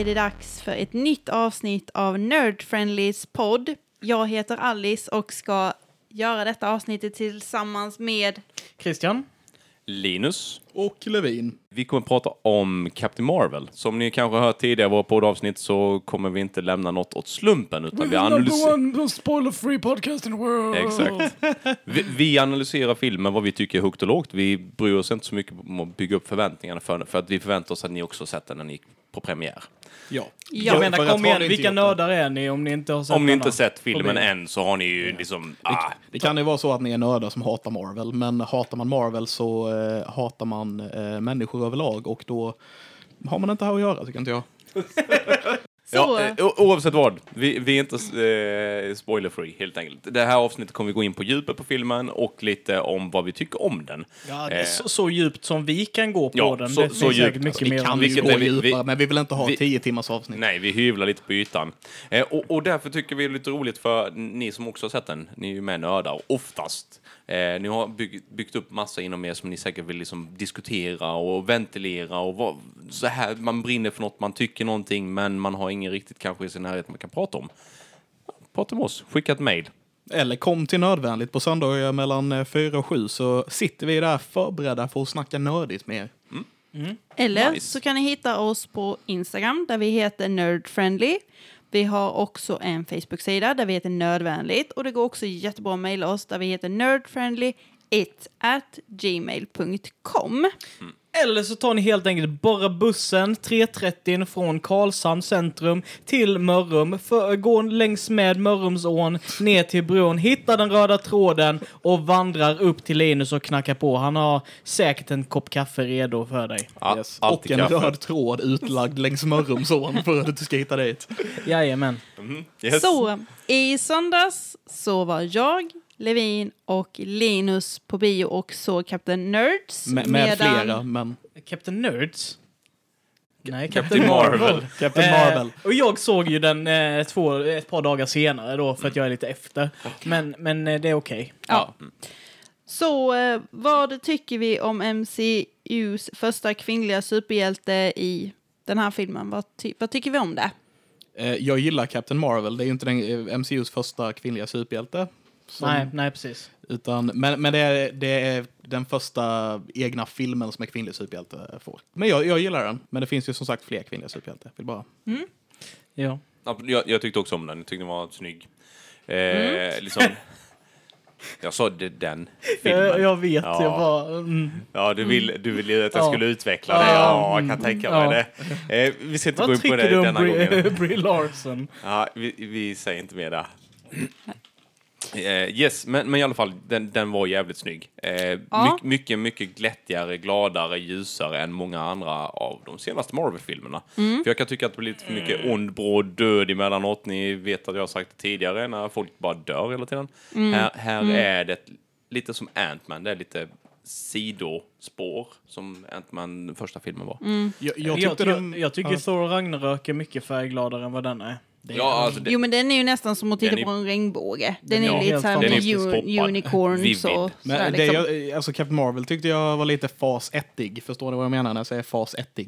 är det dags för ett nytt avsnitt av Nerd Friendlys podd. Jag heter Alice och ska göra detta avsnittet tillsammans med... Christian? Linus. Och Levin. Vi kommer att prata om Captain Marvel. Som ni kanske har hört tidigare i våra poddavsnitt så kommer vi inte lämna något åt slumpen utan vi analyserar... spoiler free podcast in the world. Exakt. Vi, vi analyserar filmen, vad vi tycker är högt och lågt. Vi bryr oss inte så mycket om att bygga upp förväntningarna för, för att vi förväntar oss att ni också sett den när ni gick på premiär. Ja. Ja, Jag menar, kom igen, vilka det- nördar är ni om ni inte har sett Om ni inte sett filmen än så har ni ju liksom... Ah, Det kan ju vara så att ni är nördar som hatar Marvel, men hatar man Marvel så eh, hatar man eh, människor överlag och då har man inte här att göra, tycker inte jag. Ja, eh, o- oavsett vad, vi, vi är inte eh, spoiler-free helt enkelt. Det här avsnittet kommer vi gå in på djupet på filmen och lite om vad vi tycker om den. Ja, det Eh, är så, så djupt som vi kan gå på Ja, den. så- det så finns säkert djupt. mycket Vi mer. kan om- ju Vilket gå är vi- djupare, vi- men vi vill inte ha vi- tio timmars avsnitt. Nej, vi hyvlar lite på ytan. Eh, och, och därför tycker vi det är lite roligt för ni som också har sett den, ni är ju med nördar oftast. Eh, ni har byggt, byggt upp massa inom er som ni säkert vill liksom diskutera och ventilera och vad, så här, man brinner för något, man tycker någonting men man har ingen riktigt kanske i sin närhet man kan prata om. Prata med oss, skicka ett mail. Eller kom till Nödvändigt på söndagar mellan 4 och 7 så sitter vi där förberedda för att snacka nördigt med er. eller nice. så kan ni hitta oss på Instagram där vi heter Nerdfriendly. Vi har också en Facebook-sida där vi heter Nördvänligt och det går också jättebra att mejla oss där vi heter nerdfriendly at gmail.com. Eller så tar ni helt enkelt bara bussen 3.30 från Karlshamn centrum till Mörrum. För, går längs med Mörrumsån ner till bron, hittar den röda tråden och vandrar upp till Linus och knackar på. Han har säkert en kopp kaffe redo för dig. Ja, Yes. alltid Och en kaffe. röd tråd utlagd längs Mörrumsån för att du ska hitta dit. Jajamän. Yes. Så, i söndags så var jag, Levin och Linus på bio och såg Captain Nerds. Med, med flera, men Captain Nerds? Nej, Captain Marvel. Captain Marvel. Eh, och jag såg ju den eh, två, ett par dagar senare då för att jag är lite efter. Men, men eh, det är okej. Ja. Så eh, vad tycker vi om MCUs första kvinnliga superhjälte i den här filmen? Vad, ty- vad tycker vi om det? Eh, Jag gillar Captain Marvel, det är ju inte den, eh, MCUs första kvinnliga superhjälte. Som, Nej, nej precis. Utan, men men det, är, det är den första egna filmen som en kvinnlig superhjälte får. Men jag, jag gillar den, men det finns ju som sagt fler kvinnliga superhjältar. Vill bara. Ja. Ja, Jag, jag tyckte också om den, jag tyckte den var snygg. Eh, Mm. liksom, jag sa det, den filmen. Jag, jag vet, Ja. jag bara... Mm. Ja, du vill, du vill ju att jag Ja. skulle utveckla det. Ja. Ja, jag kan tänka mig Ja. det. Eh, vi ska inte gå Vad in på tycker det du om denna Brie, gången. Brie Larson? Ja, vi, vi säger inte mer där. Eh, yes, men, men i alla fall, den, den var jävligt snygg. Eh, Ja. mycket, mycket, mycket glättigare, gladare, ljusare än många andra av de senaste Marvel-filmerna. För jag kan tycka att det blir lite för mycket ond, bråd död emellanåt. Ni vet att jag har sagt det tidigare, när folk bara dör hela tiden. Här, här är det lite som Ant-Man, det är lite sidospår som Ant-Man första filmen var. Jag, jag Jag, jag, den... jag, tycker ja. Thor Ragnarök är mycket färggladare än vad den är. Ja, alltså det, Jo men den är ju nästan som att titta Den är- på en regnbåge. Den, Den är är lite helt med är u- poppad. unicorns Vivid. och Men sådär, det liksom. jag, alltså Captain Marvel tyckte jag var lite fas 1 Förstår ni vad jag menar när jag säger fas 1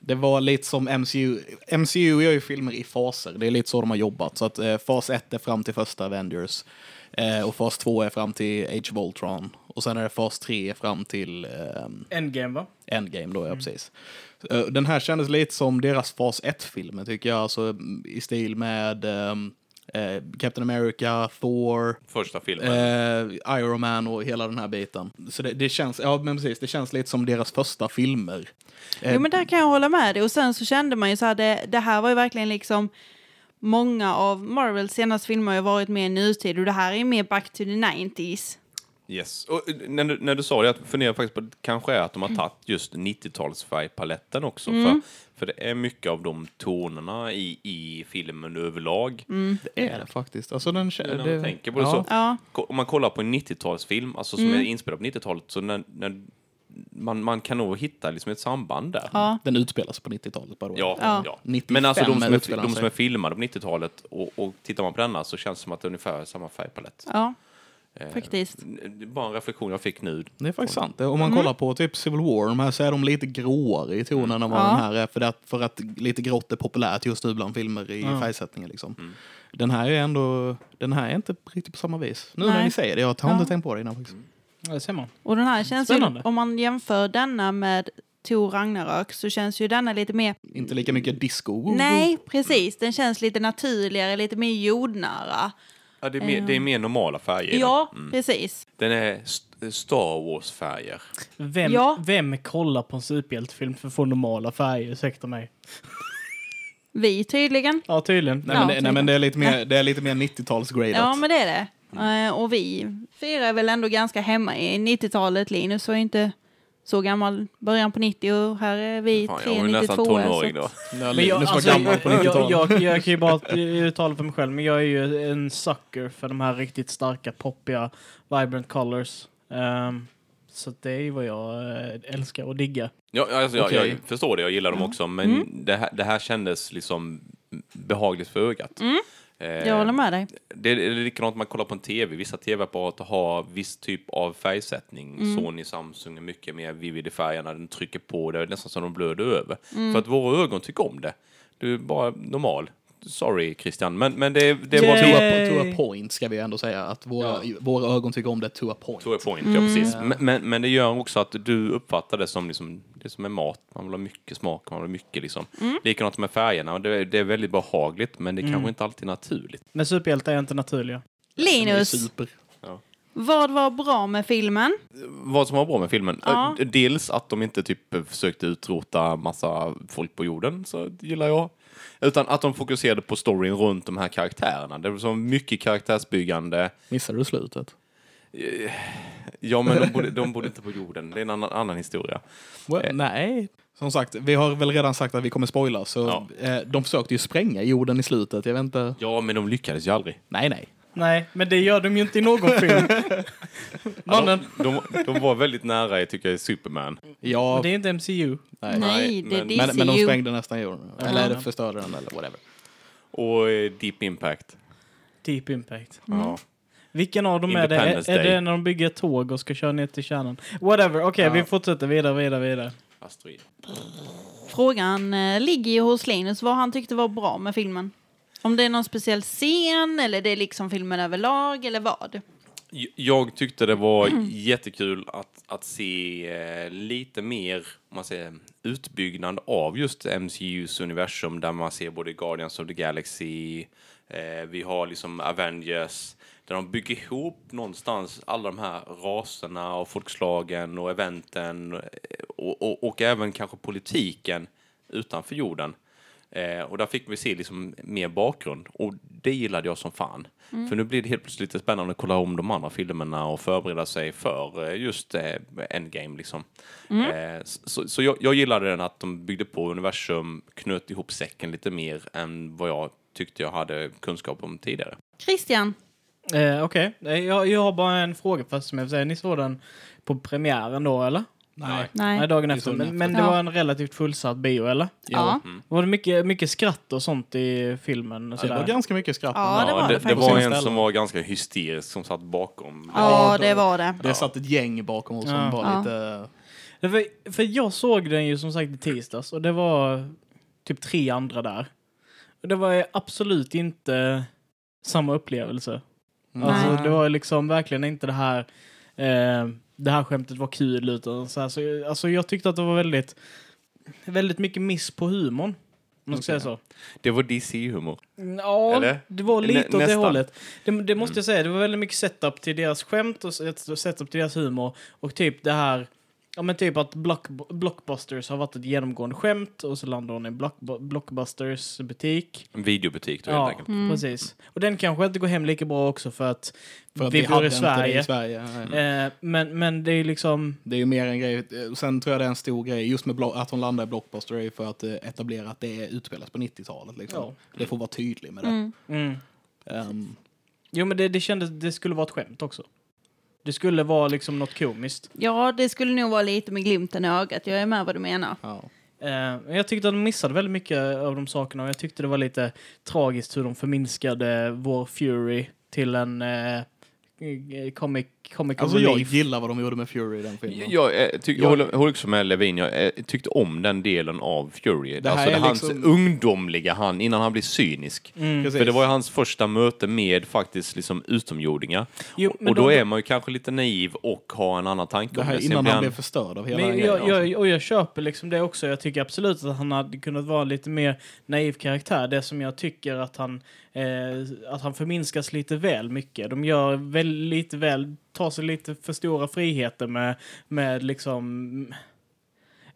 Det var lite som MCU. MCU gör ju filmer i faser. Det är lite så de har jobbat. Så att eh, fas 1 är fram till första Avengers. Eh, och fas 2 är fram till Age of Ultron. Och sen är det fas 3 fram till ehm, Endgame va? Endgame då, ja precis. Eh, Den här kändes lite som deras fas 1-filmer tycker jag, alltså i stil med ehm, eh, Captain America, Thor, första filmen. eh, Iron Man och hela den här biten. Så det, det känns, ja men precis, det känns lite som deras första filmer. Eh, Jo men där kan jag hålla med dig. Och sen så kände man ju så här, det, det här var ju verkligen liksom Många av Marvels senaste filmer har ju varit mer i nutid och det här är mer back to the 90s. Yes. Och eh, när du, när du sa det, jag funderar faktiskt på att det kanske är att de har tagit just 90-talsfärgpaletten också. För, för det är mycket av de tonerna i, i filmen överlag. det är det faktiskt. Alltså den, När man det, tänker på det ja. så. Ja. Om man kollar på en 90-talsfilm, alltså som är inspelad på 90-talet, så när, när man, man kan nog hitta liksom ett samband där. Ja. Den utspelar sig på 90-talet bara. Ja, Ja. ja. 95 Men alltså de som, är, de som är filmade på 90-talet och, och tittar man på denna så känns det som att det är ungefär samma färgpalett. Ja. Eh, Faktiskt. Bara en reflektion jag fick nu. Det är faktiskt sant. Om man kollar på typ Civil War, de här så är de lite gråare i tonen än vad Ja. den här är. För att, för att lite grått är populärt just nu bland filmer i Ja. färgsättningen. Liksom. Den här är ändå, den här är inte riktigt på samma vis. Nu när Nej. ni säger det, jag har Ja. inte tänkt på det innan faktiskt. Ja, det ser man. Och den här känns ju, Spännande. om man jämför denna med Tor Ragnarök så känns ju denna lite mer, Inte lika mycket disco. nej precis, den känns lite naturligare, lite mer jordnära. Ja, det, är mer, det är mer normala färger. Ja, Mm. precis. Den är st- Star Wars-färger. Vem, Ja. vem kollar på en superhjältefilm för att få normala färger? Ursäkta mig. Vi tydligen. Ja, tydligen. Nej, Ja, men, det, nej men det är lite mer, det är lite mer 90-talsgradat. Ja, men det är det. Eh, och vi fyra är väl ändå ganska hemma i 90-talet. Linus var ju inte så gammal, början på 90 och här är vi Fan, tre jag var ju nästan 92 tonåring så- då. Ja, Men jag, Linus var alltså, jag, 90-talet. jag, jag, jag kan ju bara uttala för mig själv, men jag är ju en sucker för de här riktigt starka, poppiga, vibrant colors. Ehm, så det är ju vad jag eh, älskar och diggar. Ja, alltså, jag, Okej. jag förstår det, jag gillar dem också, men Mm. det, här, det här kändes liksom behagligt för ögat. Mm. Eh, Jag håller med dig. Det är likadant man kollar på en tv. Vissa tv-apparater har viss typ av färgsättning. Mm. Sony, Samsung är mycket mer vivid i färgerna. Den trycker på det, nästan som de blöder över. Mm. För att våra ögon tycker om det. Du är bara normal. Sorry Christian, men, men det, det var To a, to a point ska vi ändå säga. Att våra, våra ögon tycker om det to a point. to a point. Mm. Ja, precis. Men, men, men det gör också att du uppfattar det som, liksom, det som är mat. Man vill ha mycket smak, man vill ha mycket liksom. Mm. Likadant med färgerna. Det, det är väldigt behagligt, men det är kanske inte alltid naturligt. Men superhjältar är inte naturliga. Linus, vad var bra med filmen? Vad som var bra med filmen? Ja. Dels att de inte typ försökte utrota massa folk på jorden, så gillar jag. Utan att de fokuserade på storyn runt de här karaktärerna. Det var så mycket karaktärsbyggande. Missade du slutet? Ja, men de bodde, de bodde inte på jorden. Det är en annan, annan historia. Well, Eh. Nej. Som sagt, vi har väl redan sagt att vi kommer spoila. Så eh, de försökte ju spränga jorden i slutet. Jag vet inte. Ja, men de lyckades ju aldrig. Nej, nej. Nej, men det gör de ju inte i någon film. Ja, Mannen, de, de, de var väldigt nära, jag tycker jag, Superman. Ja, det är inte MCU. nej. Nej, det är men- DCU. Men, men de sprängde nästan jorden. Eller förstörde den eller whatever. Och eh, Deep Impact. Deep Impact. Ja. Vilken av dem är det? Är, är det när de bygger ett tåg och ska köra ner till kärnan? Whatever, okej Ja. vi fortsätter vidare, vidare, vidare. Asteroid. Frågan eh, ligger ju hos Linus vad han tyckte var bra med filmen. Om det är någon speciell scen eller det är liksom filmen överlag eller vad. Jag tyckte det var jättekul att, att se eh, lite mer om man säger, utbyggnad av just MCUs universum där man ser både Guardians of the Galaxy, eh, vi har liksom Avengers, där de bygger ihop någonstans alla de här raserna och folkslagen och eventen eh, och, och, och även kanske politiken utanför jorden. Eh, och där fick vi se liksom mer bakgrund och det gillade jag som fan. För nu blir det helt plötsligt lite spännande att kolla om de andra filmerna och förbereda sig för eh, just eh, Endgame liksom. Eh, så så jag, jag gillade den att de byggde på universum, knöt ihop säcken lite mer än vad jag tyckte jag hade kunskap om tidigare. Christian, Eh, okej, Eh, jag, jag har bara en fråga först som jag vill säga. Ni såg den på premiären då eller? Nej. nej. Nej, dagen efter. Men, men det Ja. var en relativt fullsatt bio eller? Ja. Var det mycket, mycket skratt och sånt i filmen? Och Det var sådär? ganska mycket skratt. Ja, det var det det, det faktiskt. var en som var ganska hysterisk som satt bakom. Ja, det var det. Det satt ett gäng bakom oss som Ja. var Ja. lite... Det var, för jag såg den ju som sagt i tisdags och det var typ tre andra där. Och det var absolut inte samma upplevelse. Alltså, Nej. det var liksom verkligen inte det här eh, det här skämtet var kul utan så här, så, alltså jag tyckte att det var väldigt väldigt mycket miss på humorn. Om man ska Okej. säga så. Det var DC-humor. Ja, Eller? det var Nä- lite åt det nästan. hållet. Det, det måste jag säga, det var väldigt mycket setup till deras skämt och set- setup till deras humor. Och typ det här, ja men typ att block, Blockbusters har varit ett genomgående skämt och så landar hon i block, Blockbusters butik. En videobutik då Ja, helt enkelt. Mm. precis. Och den kanske inte går hem lika bra också för att, För att vi, vi, bor i Sverige. i Sverige. nej. Eh, men, men det är liksom, Det är ju mer en grej. eh, Sen tror jag det är en stor grej just med att hon landar i Blockbuster är ju för att eh, etablera att det är utspelas på 90-talet. Liksom. Ja. Det får vara tydlig med det. Mm. mm. Ehm, Jo men det, det kändes, det skulle vara ett skämt också. Det skulle vara liksom något komiskt. Ja, det skulle nog vara lite med glimten i ögat. Jag är med vad du menar. ja. Eh, jag tyckte att de missade väldigt mycket av de sakerna och jag tyckte det var lite tragiskt hur de förminskade vår Fury till en eh, comic, comic Alltså jag relief. gillar vad de gjorde med Fury i den filmen. Jag, eh, tyck, jag, håller, jag håller också med Levin. Jag eh, tyckte om den delen av Fury. Det här alltså det hans liksom- ungdomliga han, innan han blir cynisk. Precis. För det var ju hans första möte med faktiskt liksom utomjordingar. Jo, och men och då de- är man ju kanske lite naiv och har en annan tanke det om här det. Sen innan blir han blev förstörd av hela den Men grejen. jag, jag, och jag köper liksom det också. Jag tycker absolut att han hade kunnat vara lite mer naiv karaktär. Det som jag tycker att han, eh, att han förminskas lite väl mycket. De gör väl lite väl, tar sig lite för stora friheter med, med liksom...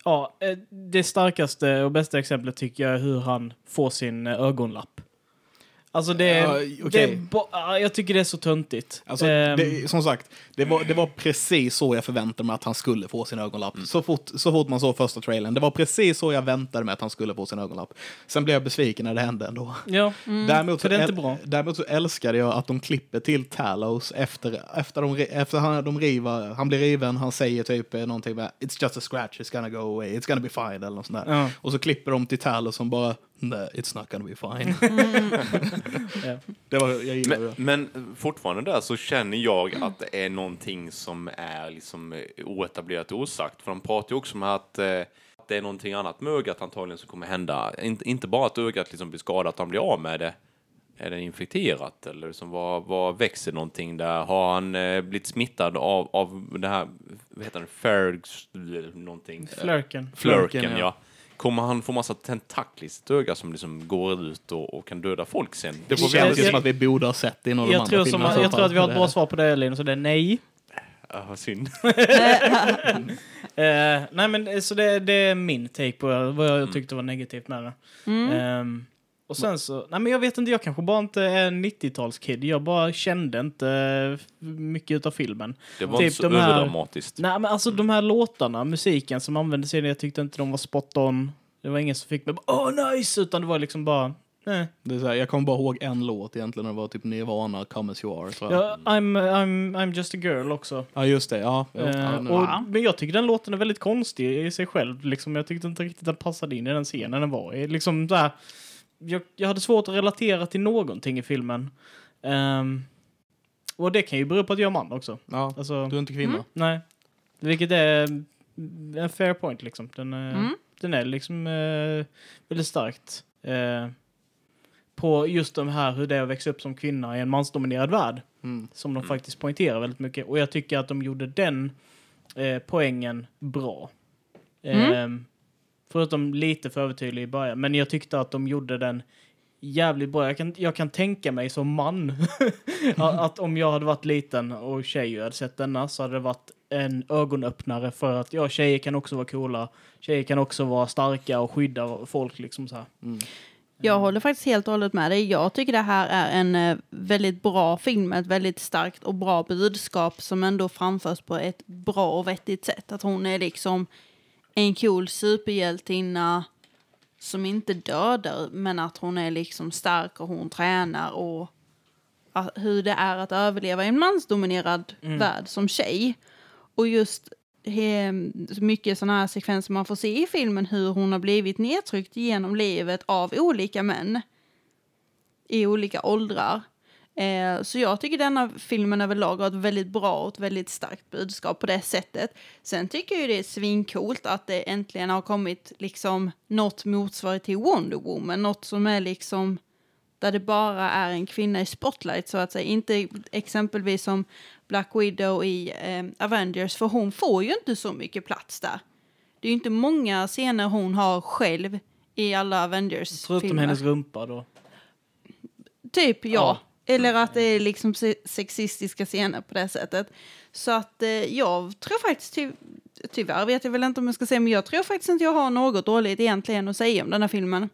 Ja, eh, det starkaste och bästa exemplet tycker jag är hur han får sin eh, ögonlapp. Alltså det, Ja, det okej. är bo- ja, jag tycker det är så töntigt. Alltså, Ehm, det, som sagt, det var, det var precis så jag förväntade mig att han skulle få sin ögonlapp. Mm. Så, fort, så fort man såg första trailern. Det var precis så jag väntade mig att han skulle få sin ögonlapp. Sen blev jag besviken när det hände ändå. ja, Däremot, för så det är inte bra. däremot så älskade jag att de klipper till Talos efter, efter, de, efter han, de river, han blir riven, han säger typ någonting med It's just a scratch, it's gonna go away, it's gonna be fine eller något sånt där. Ja. Och så klipper de till Talos som bara Nej, it's not gonna be fine. Ja. det var, jag gillar det. Men, men fortfarande där så känner jag att det är någonting som är liksom eh, oetablerat och osagt. För de pratar ju också om att eh, att det är någonting annat med ögat antagligen som kommer hända. Inte, inte bara att ögat liksom blir skadat, att han blir av med det. Är det infekterat eller liksom, vad, vad växer någonting där? Har han eh, blivit smittad av, av det här, vad heter det, Fergs, någonting? Flörken. Flörken, Flörken, ja. ja. Kommer han få massa tentakler i sitt öga som liksom går ut och, och kan döda folk sen? Det får Jag- kännas ju som att vi borde ha sett det i någon av de Jag andra tror, som, filmerna jag tror att vi har ett bra svar på det, Elin, så det är nej. Ja, vad synd. Eh, nej, men eh, så det, det är min take på vad jag Mm. tyckte var negativt med det. Ehm, och sen så, nej men jag vet inte, jag kanske bara inte är en 90-talskid. Jag bara kände inte eh, mycket utav filmen. Det var Typ inte så de här- överdramatiskt. Nej men alltså de här låtarna, musiken som användes i den, jag tyckte inte de var spot on. Det var ingen som fick mig åh nice, utan det var liksom bara, eh. Det är så här, jag kommer bara ihåg en låt egentligen, det var typ Nirvana, Come As You Are. tror jag. Ja, I'm, I'm, I'm just a girl också. Ja, just det. Ja, ja, Eh, ja, och, men jag tycker den låten är väldigt konstig i sig själv. Liksom, jag tyckte inte riktigt den passade in i den scenen den var i. Liksom, där, jag, jag hade svårt att relatera till någonting i filmen. Ehm, och det kan ju bero på att jag är man också. ja, Alltså, du är inte kvinna. Nej. Vilket är en fair point liksom. Den, är- Mm. den är liksom eh, väldigt starkt. Eh, på just de här hur det är att växa upp som kvinna i en mansdominerad värld. Mm. Som de faktiskt poängterar väldigt mycket. Och jag tycker att de gjorde den eh, poängen bra. Eh, förutom lite för övertydlig i början. Men jag tyckte att de gjorde den jävligt bra. Jag kan, jag kan tänka mig som man att, om jag hade varit liten och tjej och hade sett denna så hade det varit en ögonöppnare för att ja, tjejer kan också vara coola. Tjejer kan också vara starka och skydda folk liksom så här. Jag håller faktiskt helt och hållet med dig. Jag tycker det här är en eh, väldigt bra film med ett väldigt starkt och bra budskap som ändå framförs på ett bra och vettigt sätt. Att hon är liksom en cool superhjältinna som inte dödar men att hon är liksom stark och hon tränar och hur det är att överleva i en mansdominerad värld som tjej. Och just he, mycket sådana här sekvenser man får se i filmen hur hon har blivit nedtryckt genom livet av olika män i olika åldrar. Eh, så jag tycker denna filmen överlag har ett väldigt bra och ett väldigt starkt budskap på det sättet. Sen tycker jag ju det är svinkult att det äntligen har kommit liksom något motsvarigt till Wonder Woman, något som är liksom där det bara är en kvinna i spotlight så att säga. Inte exempelvis som Black Widow i eh, Avengers, för hon får ju inte så mycket plats där. Det är ju inte många scener hon har själv i alla Förutom Avengers-filmer. hennes rumpa då. Typ, ja. Ja. Eller att det är liksom se- sexistiska scener på det sättet. Så att eh, jag tror faktiskt, ty tyvärr vet jag väl inte om jag ska säga, men jag tror faktiskt inte jag har något dåligt egentligen att säga om den här filmen.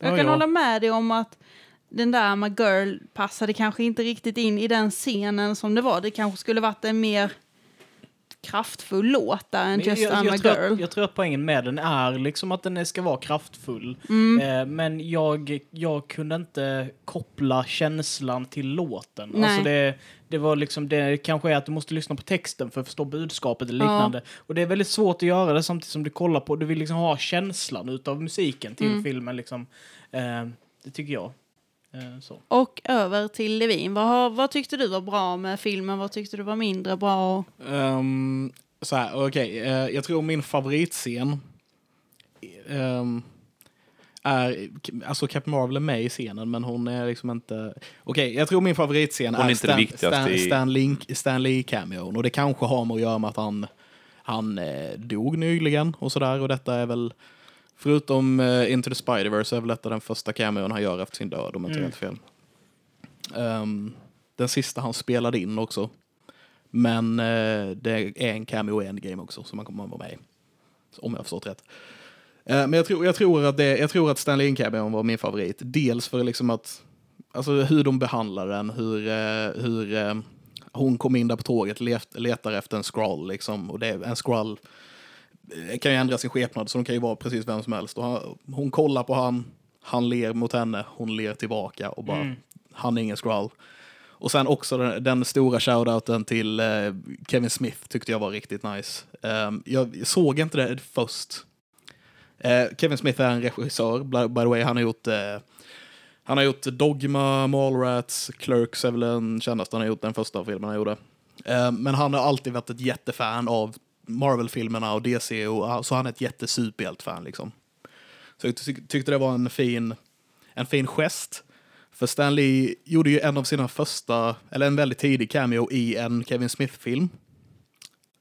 Jag Ja, kan ja. hålla med dig om att den där a girl passade kanske inte riktigt in i den scenen som det var. Det kanske skulle varit en mer kraftfull låt där än just jag, I'm a jag, tror girl. att, jag tror att poängen med den är liksom att den ska vara kraftfull. Mm. Eh, men jag, jag kunde inte koppla känslan till låten. Nej. Alltså det, det var liksom, det kanske är att du måste lyssna på texten för att förstå budskapet eller Ja. liknande. Och det är väldigt svårt att göra det samtidigt som du kollar på, du vill liksom ha känslan utav musiken till Mm. filmen liksom. Eh, det tycker jag. Eh, så. Och över till Levin. Vad, vad tyckte du var bra med filmen? Vad tyckte du var mindre bra? Um, så här, okej. eh, jag tror min favoritscen ehm, är... Alltså Captain Marvel är med i scenen, men hon är liksom inte... Okej, jag tror min favoritscen Hon är är Stan, Stan, i- Stan, Link, Stan Lee-cameon. Och det kanske har med att göra med att han, han eh, dog nyligen och sådär. Och detta är väl... Förutom eh, Into the Spider-Verse är väl detta den första cameon han gör efter sin död, om jag inte Mm. helt fel. Ehm, den sista han spelade in också. Men eh, det är en cameo i Endgame också som man kommer att vara med i. Om jag har förstått rätt. Eh, men jag tror, jag tror att, det, jag tror att Stanley In-cameon var min favorit. Dels för liksom att, alltså hur de behandlar den, hur, hur hon kom in där på tåget, let, letar efter en scroll liksom. Och det, en scroll kan ju ändra sin skepnad så de kan ju vara precis vem som helst. Och han, hon kollar på han, han ler mot henne, hon ler tillbaka och bara, han är ingen scroll. Och sen också den, den stora shoutouten till eh, Kevin Smith tyckte jag var riktigt nice. Ehm, jag såg inte det först. Eh, Kevin Smith är en regissör, by, by the way. Han har gjort, eh, han har gjort Dogma, Mallrats, Clerks är väl den kändaste han har gjort, den första filmen han gjorde. Eh, men han har alltid varit ett jättefan av Marvel-filmerna och DC, och, så han är ett jättesuperhjält-fan liksom. Så jag tyck- tyckte det var en fin, en fin gest. För Stan Lee gjorde ju en av sina första, eller en väldigt tidig cameo i en Kevin Smith-film.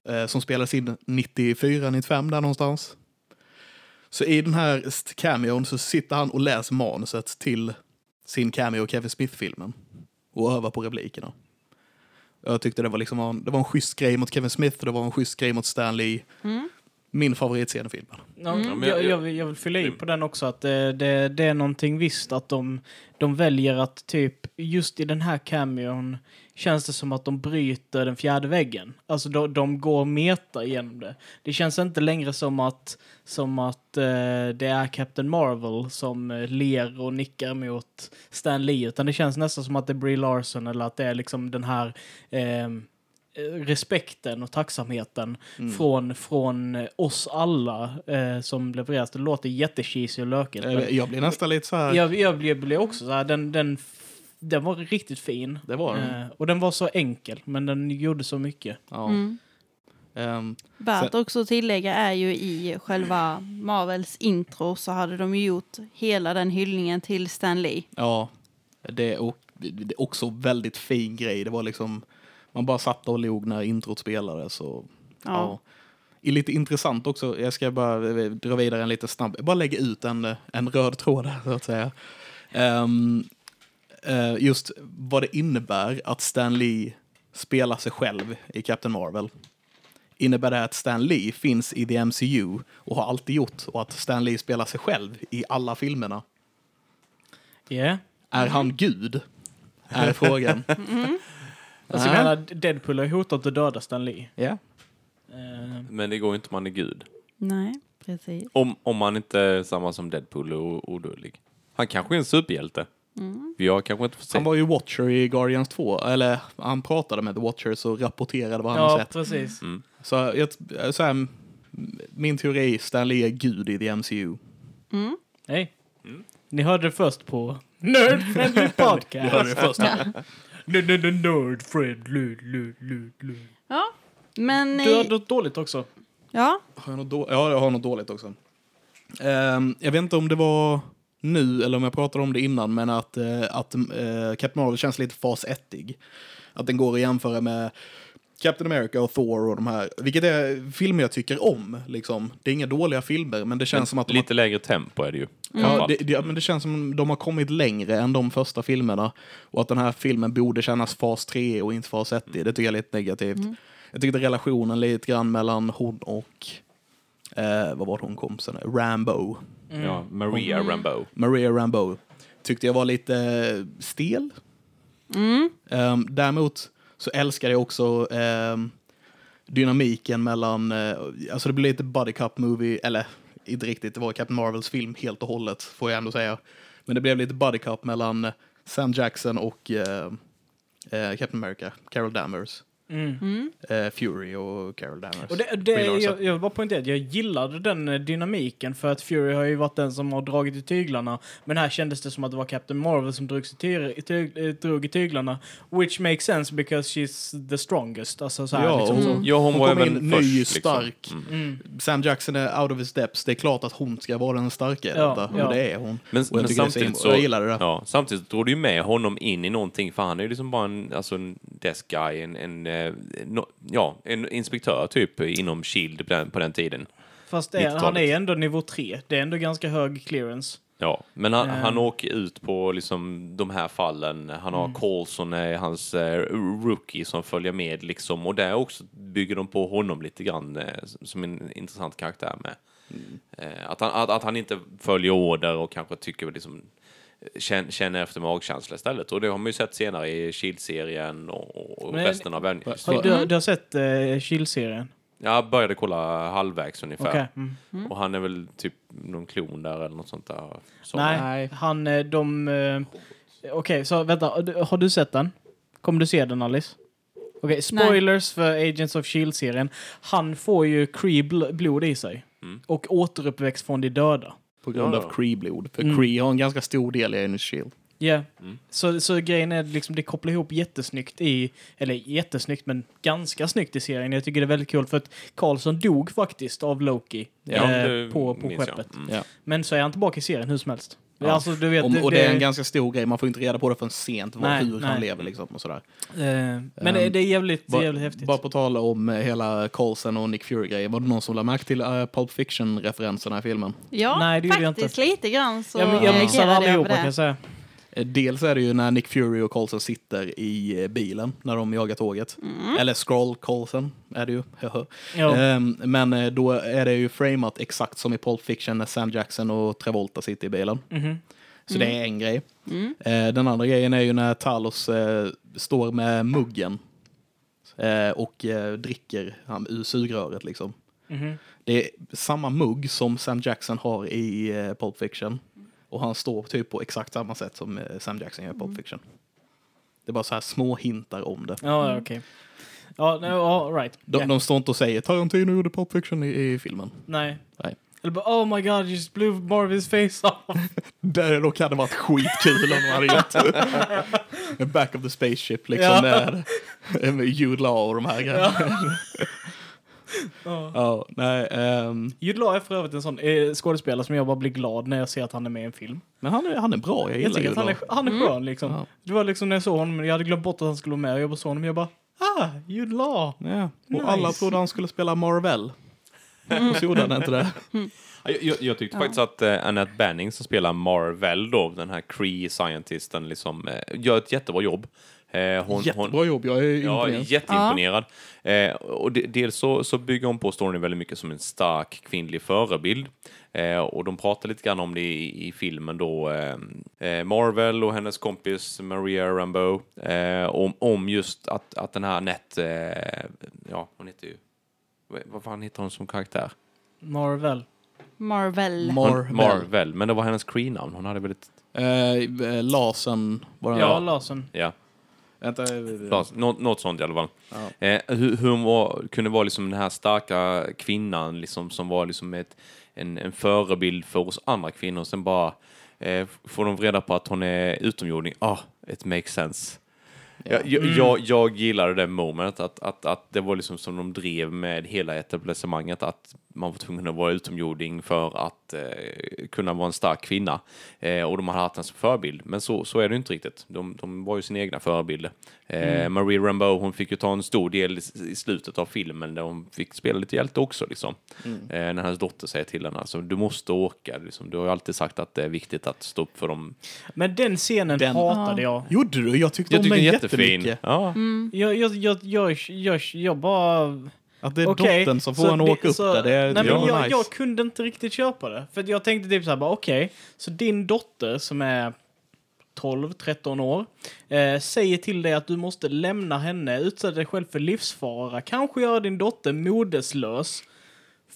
Eh, som spelades in 94, 95 där någonstans. Så i den här cameon så sitter han och läser manuset till sin cameo Kevin Smith-filmen. Och övar på replikerna. Jag tyckte det var liksom en, det var en schysst grej mot Kevin Smith och det var en schysst grej mot Stan Lee. Min favoritscen i filmen. Ja, men jag, jag- jag, vill, jag vill fylla i på den också att det, det, det är någonting visst att de, de väljer att typ just i den här cameon känns det som att de bryter den fjärde väggen. Alltså de, de går meta igenom det. Det känns inte längre som att, som att eh, det är Captain Marvel som eh, ler och nickar mot Stan Lee utan det känns nästan som att det är Brie Larson eller att det är liksom den här eh, respekten och tacksamheten från, från eh, oss alla eh, som levereras. Det låter jättecheesy och lökigt. Jag blir nästan lite så här... jag, jag blev, blev också så här, den, den, den var riktigt fin. Det var den. Eh, och den var så enkel, men den gjorde så mycket. Ja. Mm. Ehm, Värt Sen- också att tillägga är ju i själva Marvels intro så hade de ju gjort hela den hyllningen till Stan Lee. Ja, det är, och, det är också väldigt fin grej. Det var liksom, man bara satt och log när introt spelades. Så, ja. Ja. Är lite intressant också, jag ska bara eh, dra vidare en lite snabb, bara lägga ut en, en röd tråd här, så att säga. Ehm, eh, just vad det innebär att Stan Lee spelar sig själv i Captain Marvel. Innebär det att Stan Lee finns i the MCU och har alltid gjort och att Stan Lee spelar sig själv i alla filmerna? Yeah. Är han Gud? Är frågan. Alltså, jag menar, Deadpool har ju hotat att döda Stan Lee. Ja. Eh, Men det går inte om man är gud. Nej, precis. Om, om man inte är samma som Deadpool och odödlig. Han kanske är en superhjälte. Vi har kanske inte fått se. Han var ju Watcher i Guardians 2, eller han pratade med The Watchers och rapporterade vad han har ja, sett. precis. Så, jag, så här, min teori är Stan Lee är Gud i the MCU. Hej. Ni hörde det först på Nerd Friendly Podcast. hörde det först. Nerd Friendly. Ja, men... Du har något dåligt också. Ja, Har jag något då- ja, jag har något dåligt också. Ehm, jag vet inte om det var nu eller om jag pratade om det innan, men att, uh, att uh, Captain Marvel känns lite fas 1-ig. Att den går att jämföra med Captain America och Thor och de här, vilket är filmer jag tycker om. Liksom. Det är inga dåliga filmer, men det känns som att de har Lite lägre tempo är det ju. Ja, det, det, ja, men det känns som de har kommit längre än de första filmerna. Och att den här filmen borde kännas fas 3 och inte fas 1. Det tycker jag är lite negativt. Jag tyckte relationen lite grann mellan hon och, eh, vad var det hon kom sen? Rambo. Ja, Maria Rambeau. Maria Rambo. Tyckte jag var lite stel. Ehm, däremot så älskade jag också ehm, dynamiken mellan, eh, alltså det blev lite buddy cup movie, eller inte riktigt, det var Captain Marvels film helt och hållet, får jag ändå säga. Men det blev lite buddy cup mellan Sam Jackson och eh, eh, Captain America, Carol Danvers. Eh, Fury och Carol Danvers. Och det, det, jag, jag vill bara poängtera att jag gillade den eh, dynamiken för att Fury har ju varit den som har dragit i tyglarna. Men här kändes det som att det var Captain Marvel som drogs i ty, i tyg, eh, drog i tyglarna. Which makes sense because she's the strongest. Alltså så här, Ja, liksom och- så. Ja, hon, Hon var kom även in först. ny, liksom. stark. Mm. Mm. Sam Jackson är out of his depths. Det är klart att hon ska vara den starka Ja, detta. ja. Och det är hon. Men, men samtidigt så. Jag gillar det. Ja, samtidigt drog du ju med honom in i någonting, för han är ju liksom bara en, alltså en desk guy, en, en, no, ja, en inspektör typ inom Shield på den, på den tiden. Fast det, han 90-talet. är ändå nivå 3. Det är ändå ganska hög clearance. Ja, men han, Eh. han åker ut på liksom de här fallen. Han har Coulson, är hans eh, rookie som följer med liksom. Och där också bygger de på honom lite grann eh, som en intressant karaktär med. Eh, att, han, att, att han inte följer order och kanske tycker liksom känner, efter magkänsla istället. Och det har man ju sett senare i Shield-serien och, och Men- resten av. Har, du, du har sett uh, Shield-serien? Jag började kolla halvvägs ungefär. Okej. Mm. Och han är väl typ någon klon där eller något sånt där. Så- Nej, Nej. han, eh, de... eh, Okej, så vänta. har du- sett den? Kommer du se den, Alice? Okej, spoilers för Agents of Shield-serien. Han får ju Kree bl- blod i sig. Mm. Och återuppväxt från de döda. På grund Ja. av Kree-blod. För Mm. Kree har en ganska stor del i Agents Shield. Ja. Mm. Så, så grejen är liksom, det kopplar ihop jättesnyggt i, eller jättesnyggt, men ganska snyggt i serien. Jag tycker det är väldigt kul för att Carlson dog faktiskt av Loki Ja, eh, på, på skeppet. Mm. Ja. Men så är han tillbaka i serien hur som helst. Ja. Alltså, du vet, Om, och det är en ganska stor grej. Man får inte reda på det förrän sent. Vad, Nej, hur nej. han lever liksom och sådär. eh, men det, det är jävligt, det är jävligt häftigt. Bara på tal om eh, hela Coulson och Nick Fury-grejen. Var det någon som lade märke till uh, Pulp Fiction-referenserna i filmen? Ja, Nej, det gjorde jag faktiskt lite grann så jag, jag missade allihopa kan det. jag säga. Eh, Dels är det ju när Nick Fury och Coulson sitter i eh, bilen när de jagar tåget. Eller Scroll Coulson är det ju. Ehm, Men eh, då är det ju framat exakt som i Pulp Fiction när Sam Jackson och Travolta sitter i bilen. Mhm. Så det är en grej. Eh, Den andra grejen är ju när Talos eh, står med muggen eh, och eh, dricker han, ur sugröret liksom. Mhm. Det är samma mugg som Sam Jackson har i Pulp Fiction. Och han står typ på exakt samma sätt som eh, Sam Jackson gör i Pulp Fiction. Det är bara så här små hintar om det. Ja, okej. Ja, nej, ja, right. De, Ja. de står inte och säger Tarantino gjorde Pulp Fiction i, i filmen. Nej. Nej. Eller bara, oh my god, you just blew Marvins face off. Det dock hade varit skitkul om de hade gjort. Back of the spaceship liksom Ja. med, med Jude Law och de här grejerna. Ja. Ja, nej. ehm, Jude Law är för övrigt en sån eh, skådespelare som jag bara blir glad när jag ser att han är med i en film. men han är, han är bra, jag Jag gillar tycker Jude att han är, han är skön liksom. Ja. Det var liksom när jag såg honom, jag hade glömt bort att han skulle vara med och jag bara såg honom och jag bara, ah, Jude Law. Ja. Och Nice. alla trodde han skulle spela Marvel. Och så gjorde han inte det. Jag, jag, jag tyckte faktiskt att eh, Annette Banning som spelar Marvel då, den här Cree scientisten, liksom, eh, gör ett jättebra jobb. Eh, hon, Jättebra hon, jobb, jag är Ja, imponerad. jätteimponerad. Eh, och de, dels så, så bygger hon på storyn väldigt mycket som en stark kvinnlig förebild. Eh, och de pratar lite grann om det i, i filmen då. Eh, eh, Marvel och hennes kompis Maria Rambeau. Eh, om, om just att, att den här eh, ja hon heter ju, vad- fan heter hon som karaktär? Marvel. Marvel. Marvel. Marvel, men det var hennes Cree-namn. Hon hade väldigt, Eh, Larsen var det. Ja, Larsen. ja. Vänta, eh, Något, något, något sånt i alla fall. Ja. Eh, hur, hur hon var, kunde vara liksom den här starka kvinnan liksom, som var liksom ett, en, en förebild för oss andra kvinnor. Sen bara eh, får de reda på att hon är utomjording. Ah, it makes sense. Jag, jag, jag, jag gillade det momentet, att, att, att det var liksom som de drev med hela etablissemanget, att man var tvungen att vara utomjording för att eh, kunna vara en stark kvinna. Eh, och de hade haft den som förebild. Men så, så är det inte riktigt. De, de var ju sina egna förebilder. Eh, Marie Rambeau, hon fick ju ta en stor del i, i slutet av filmen där hon fick spela lite hjälte också. Liksom. Eh, när hennes dotter säger till henne, alltså, du måste åka. Liksom. Du har ju alltid sagt att det är viktigt att stå upp för dem. Men den scenen Den- hatade jag. Gjorde du? Jag tyckte Jag om tycker den jättefin. jättemycket. Ja. Jag, jag, jag, jag, jag, jag bara... Att det är Okej, dottern som får henne att det- åka upp så- där. Det är nej, men jag, nice. jag kunde inte riktigt köpa det. För jag tänkte typ så här okej, så din dotter som är 12-13 år eh, säger till dig att du måste lämna henne, utsätta dig själv för livsfara, kanske göra din dotter modeslös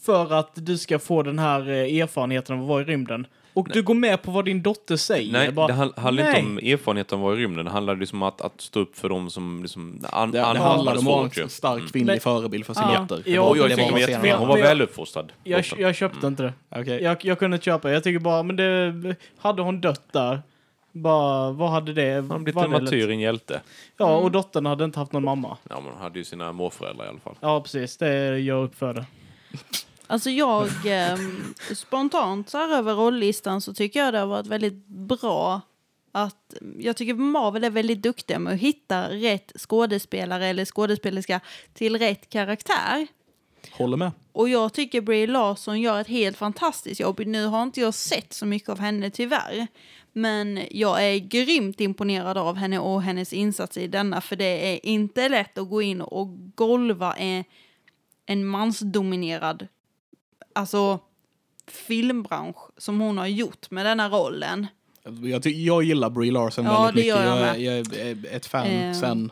för att du ska få den här eh, erfarenheten av att vara i rymden. Och du går med på vad din dotter säger. Nej, Bara, det hand- handlar nej. inte om erfarenhet av att vara i rymden. Det handlar liksom om att, att stå upp för dem som liksom... An, Det, det handlar hade om att vara en stark Mm. kvinnlig Men- förebild för sin Ja. dotter. Ja, jag tycker var hon var Hon var. jag- väluppfostrad. jag, jag köpte inte det. Okej. Jag, jag kunde inte köpa. Jag tycker bara, men det... Hade hon dött där? Bara, vad hade det... Han har blivit en martyr, en hjälte. Ja, och dottern hade inte haft någon mamma. Ja, men hon hade ju sina morföräldrar i alla fall. Ja, precis. Det gör upp för det. Alltså jag, ehm, spontant så här över rolllistan så tycker jag det har varit väldigt bra att jag tycker Marvel är väldigt duktiga med att hitta rätt skådespelare eller skådespelerska till rätt karaktär. Håller med. Och jag tycker Brie Larson gör ett helt fantastiskt jobb. Nu har inte jag sett så mycket av henne tyvärr. Men jag är grymt imponerad av henne och hennes insats i denna. För det är inte lätt att gå in och golva en mansdominerad alltså, filmbransch som hon har gjort med denna rollen. Jag, ty- jag gillar Brie Larson Ja, väldigt mycket. jag Jag, jag är ett fan Eh. sen,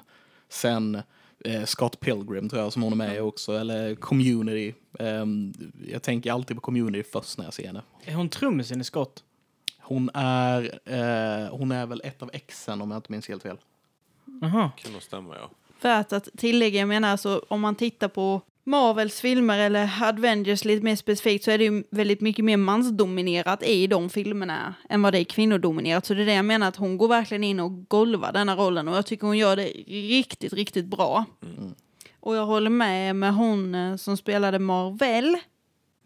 sen eh, Scott Pilgrim tror jag som hon är med i också, eller Community. Ehm, jag tänker alltid på Community först när jag ser henne. Är hon trummisen i skott? Hon är, eh, hon är väl ett av exen om jag inte minns helt fel. Jaha. Kan nog stämma, ja. Värt att tillägga, jag menar alltså om man tittar på Marvels filmer eller Avengers lite mer specifikt så är det ju väldigt mycket mer mansdominerat i de filmerna än vad det är kvinnodominerat. Så det är det jag menar att hon går verkligen in och golvar denna rollen och jag tycker hon gör det riktigt, riktigt bra. Och jag håller med med hon eh, som spelade Marvel.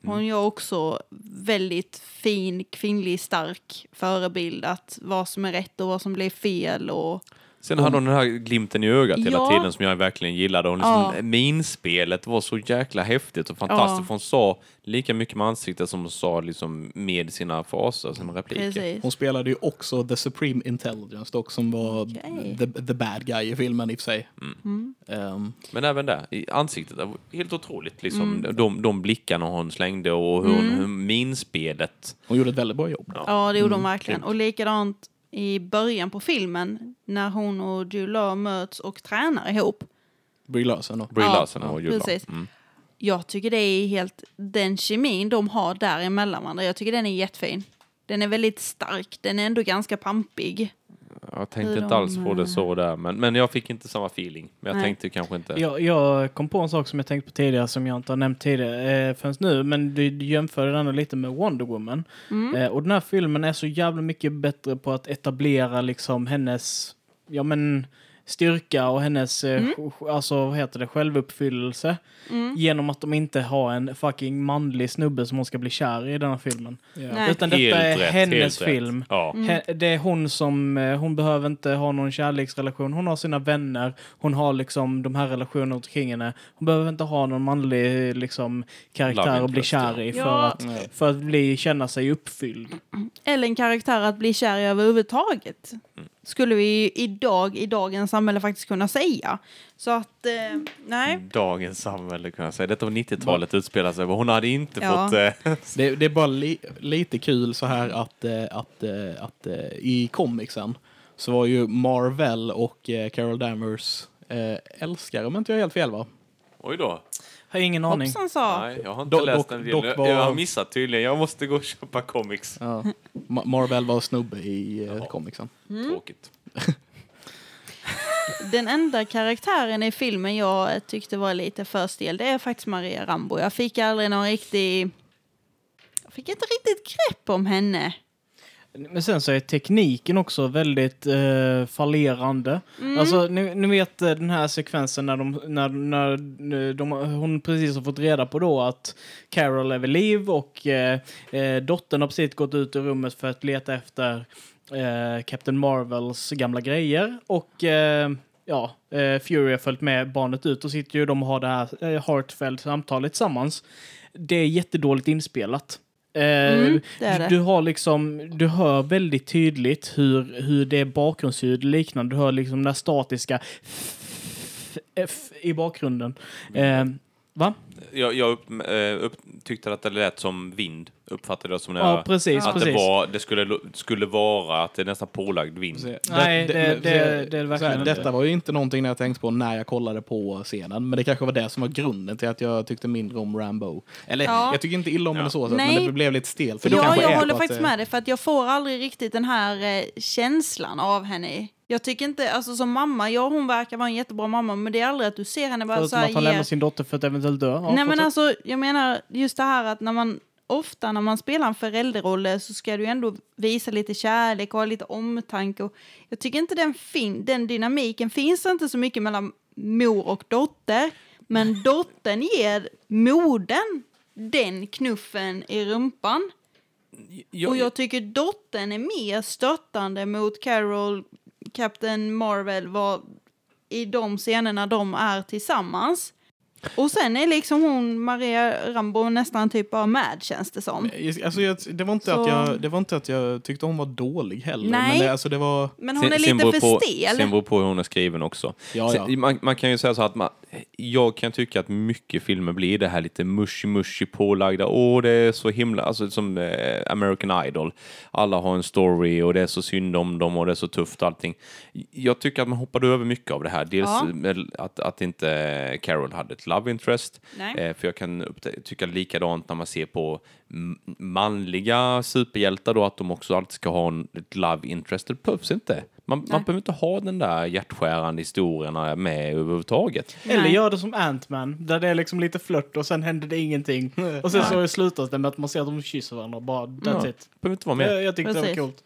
Hon gör också väldigt fin, kvinnlig, stark förebild att vad som är rätt och vad som blir fel och Sen hade hon den här glimten i ögat hela Ja. tiden som jag verkligen gillade. Och liksom Ja. Minspelet var så jäkla häftigt och fantastiskt. Ja. Hon sa lika mycket med ansiktet som hon sa liksom med sina fraser, sina repliker. precis. Hon spelade ju också The Supreme Intelligence dock, som var Okej. the, the bad guy i filmen i och för sig. Mm. Ehm, Men även där, i ansiktet, helt otroligt. Liksom, Mm. de, de blickarna hon slängde och hur, hur minspelet. hon gjorde ett väldigt bra jobb. Ja, det gjorde hon verkligen. grymt. Och likadant i början på filmen när hon och Jude Law möts och tränar ihop. Brie Larson. och- Brie Ja, Larson och Jude Law. precis. Mm. Jag tycker det är helt den kemin de har däremellan varandra. Jag tycker den är jättefin. Den är väldigt stark. Den är ändå ganska pampig. Jag tänkte inte alls på det eh, så där, men, men jag fick inte samma feeling. Men jag Nej. tänkte kanske inte... Jag, jag kom på en sak som jag tänkt på tidigare som jag inte har nämnt tidigare eh, förrän nu. Men du, du jämförde den lite med Wonder Woman. Eh, och den här filmen är så jävla mycket bättre på att etablera liksom hennes, ja men styrka och hennes, eh, sj- alltså vad heter det, självuppfyllelse. Genom att de inte har en fucking manlig snubbe som hon ska bli kär i i den här filmen. Nej. Utan detta Helt är rätt, hennes film. Ja. He- Det är hon som, eh, hon behöver inte ha någon kärleksrelation. Hon har sina vänner, hon har liksom de här relationerna omkring henne. Hon behöver inte ha någon manlig liksom, karaktär att bli kär ja. i för, Ja. att, för att bli, känna sig uppfylld. Eller en karaktär att bli kär i överhuvudtaget. Skulle vi idag, i dagens samhälle faktiskt kunna säga. Så att, eh, nej. Dagens samhälle kan jag säga. Detta var 90-talet utspelar sig. Hon hade inte Ja. fått... Eh, Det, det är bara li, lite kul så här att, eh, att, eh, att eh, i comicsen så var ju Marvel och eh, Carol Danvers eh, älskare om inte jag är helt fel va? oj då. Har ingen aning. Hoppsan sa. Nej, jag har inte Do- läst dock- den dock delen. var- Jag har missat tydligen. Jag måste gå och köpa comics. Ja. Ma- Marvel var snubbe i eh, Jaha. comicsen. Tråkigt. Den enda karaktären i filmen jag tyckte var lite för stel, det är faktiskt Maria Rambo. Jag fick aldrig någon riktig... Jag fick inte riktigt grepp om henne. Men sen så är tekniken också väldigt eh, fallerande. Mm. Alltså, ni, ni vet eh, den här sekvensen när, de, när, när eh, de, hon precis har fått reda på då att Carol är vid liv och eh, eh, dottern har precis gått ut ur rummet för att leta efter eh, Captain Marvels gamla grejer. Och eh, ja, eh, Fury har följt med barnet ut och sitter ju de och har det här eh, heartfelt samtalet tillsammans. Det är jättedåligt inspelat. Eh, Mm, det är det. Du har liksom, du hör väldigt tydligt hur, hur det är bakgrundsljud liknande. Du hör liksom den statiska f- f- i bakgrunden. Eh, Va? Jag, jag upp, eh, upp, tyckte att det lät som vind. Uppfattade det som när Ja, jag, precis, att precis. det, var, det skulle, skulle vara att det är nästan pålagd vind. Så- Nej, det- det- det är det så verkligen här, inte. Detta var ju inte någonting jag tänkte på när jag kollade på scenen, men det kanske var det som var grunden till att jag tyckte mindre om Rambo. Eller Ja. jag tycker inte illa om Ja. det så, Nej. men det blev lite stelt. För det Ja, jag är håller faktiskt att, med dig för att jag får aldrig riktigt den här eh, känslan av henne. Jag tycker inte, alltså som mamma, ja hon verkar vara en jättebra mamma men det är aldrig att du ser henne bara så Förutom här att han ge- lämnar sin dotter för att eventuellt dö. Ja, Nej men alltså, jag menar just det här att när man ofta när man spelar en förälderroll så ska du ändå visa lite kärlek och ha lite omtanke. Och jag tycker inte den, fin den dynamiken finns inte så mycket mellan mor och dotter. Men dottern ger modern den knuffen i rumpan. Och jag tycker dottern är mer stöttande mot Carol, Captain Marvel, var i de scenerna de är tillsammans. Och sen är liksom hon, Maria Rambo, nästan typ bara med känns det som. Alltså, jag, det, var inte Så- att jag, det var inte att jag tyckte hon var dålig heller. Nej. Men det, alltså, det var... Men hon är Sen- lite för på, stel. Sen beror på hur hon är skriven också. Ja, ja. Sen, man, man kan ju säga så att man, jag kan tycka att mycket filmer blir det här lite mushy-mushy pålagda. Åh, det är så himla, alltså som eh, American Idol. Alla har en story och det är så synd om dem och det är så tufft allting. Jag tycker att man hoppade över mycket av det här. Dels Ja. med att, att inte Carol hade ett love interest. Nej. Eh, för jag kan tycka likadant när man ser på manliga superhjältar då, att de också alltid ska ha en, ett love interest. Det behövs inte. Man, man behöver inte ha den där hjärtskärande historierna med överhuvudtaget. Eller gör det som Ant-Man, där det är liksom lite flört och sen händer det ingenting. Och sen så slutar det med att man ser att de kysser varandra bara that's Ja. it. behöver inte vara med. Jag, jag tyckte Precis. det var coolt.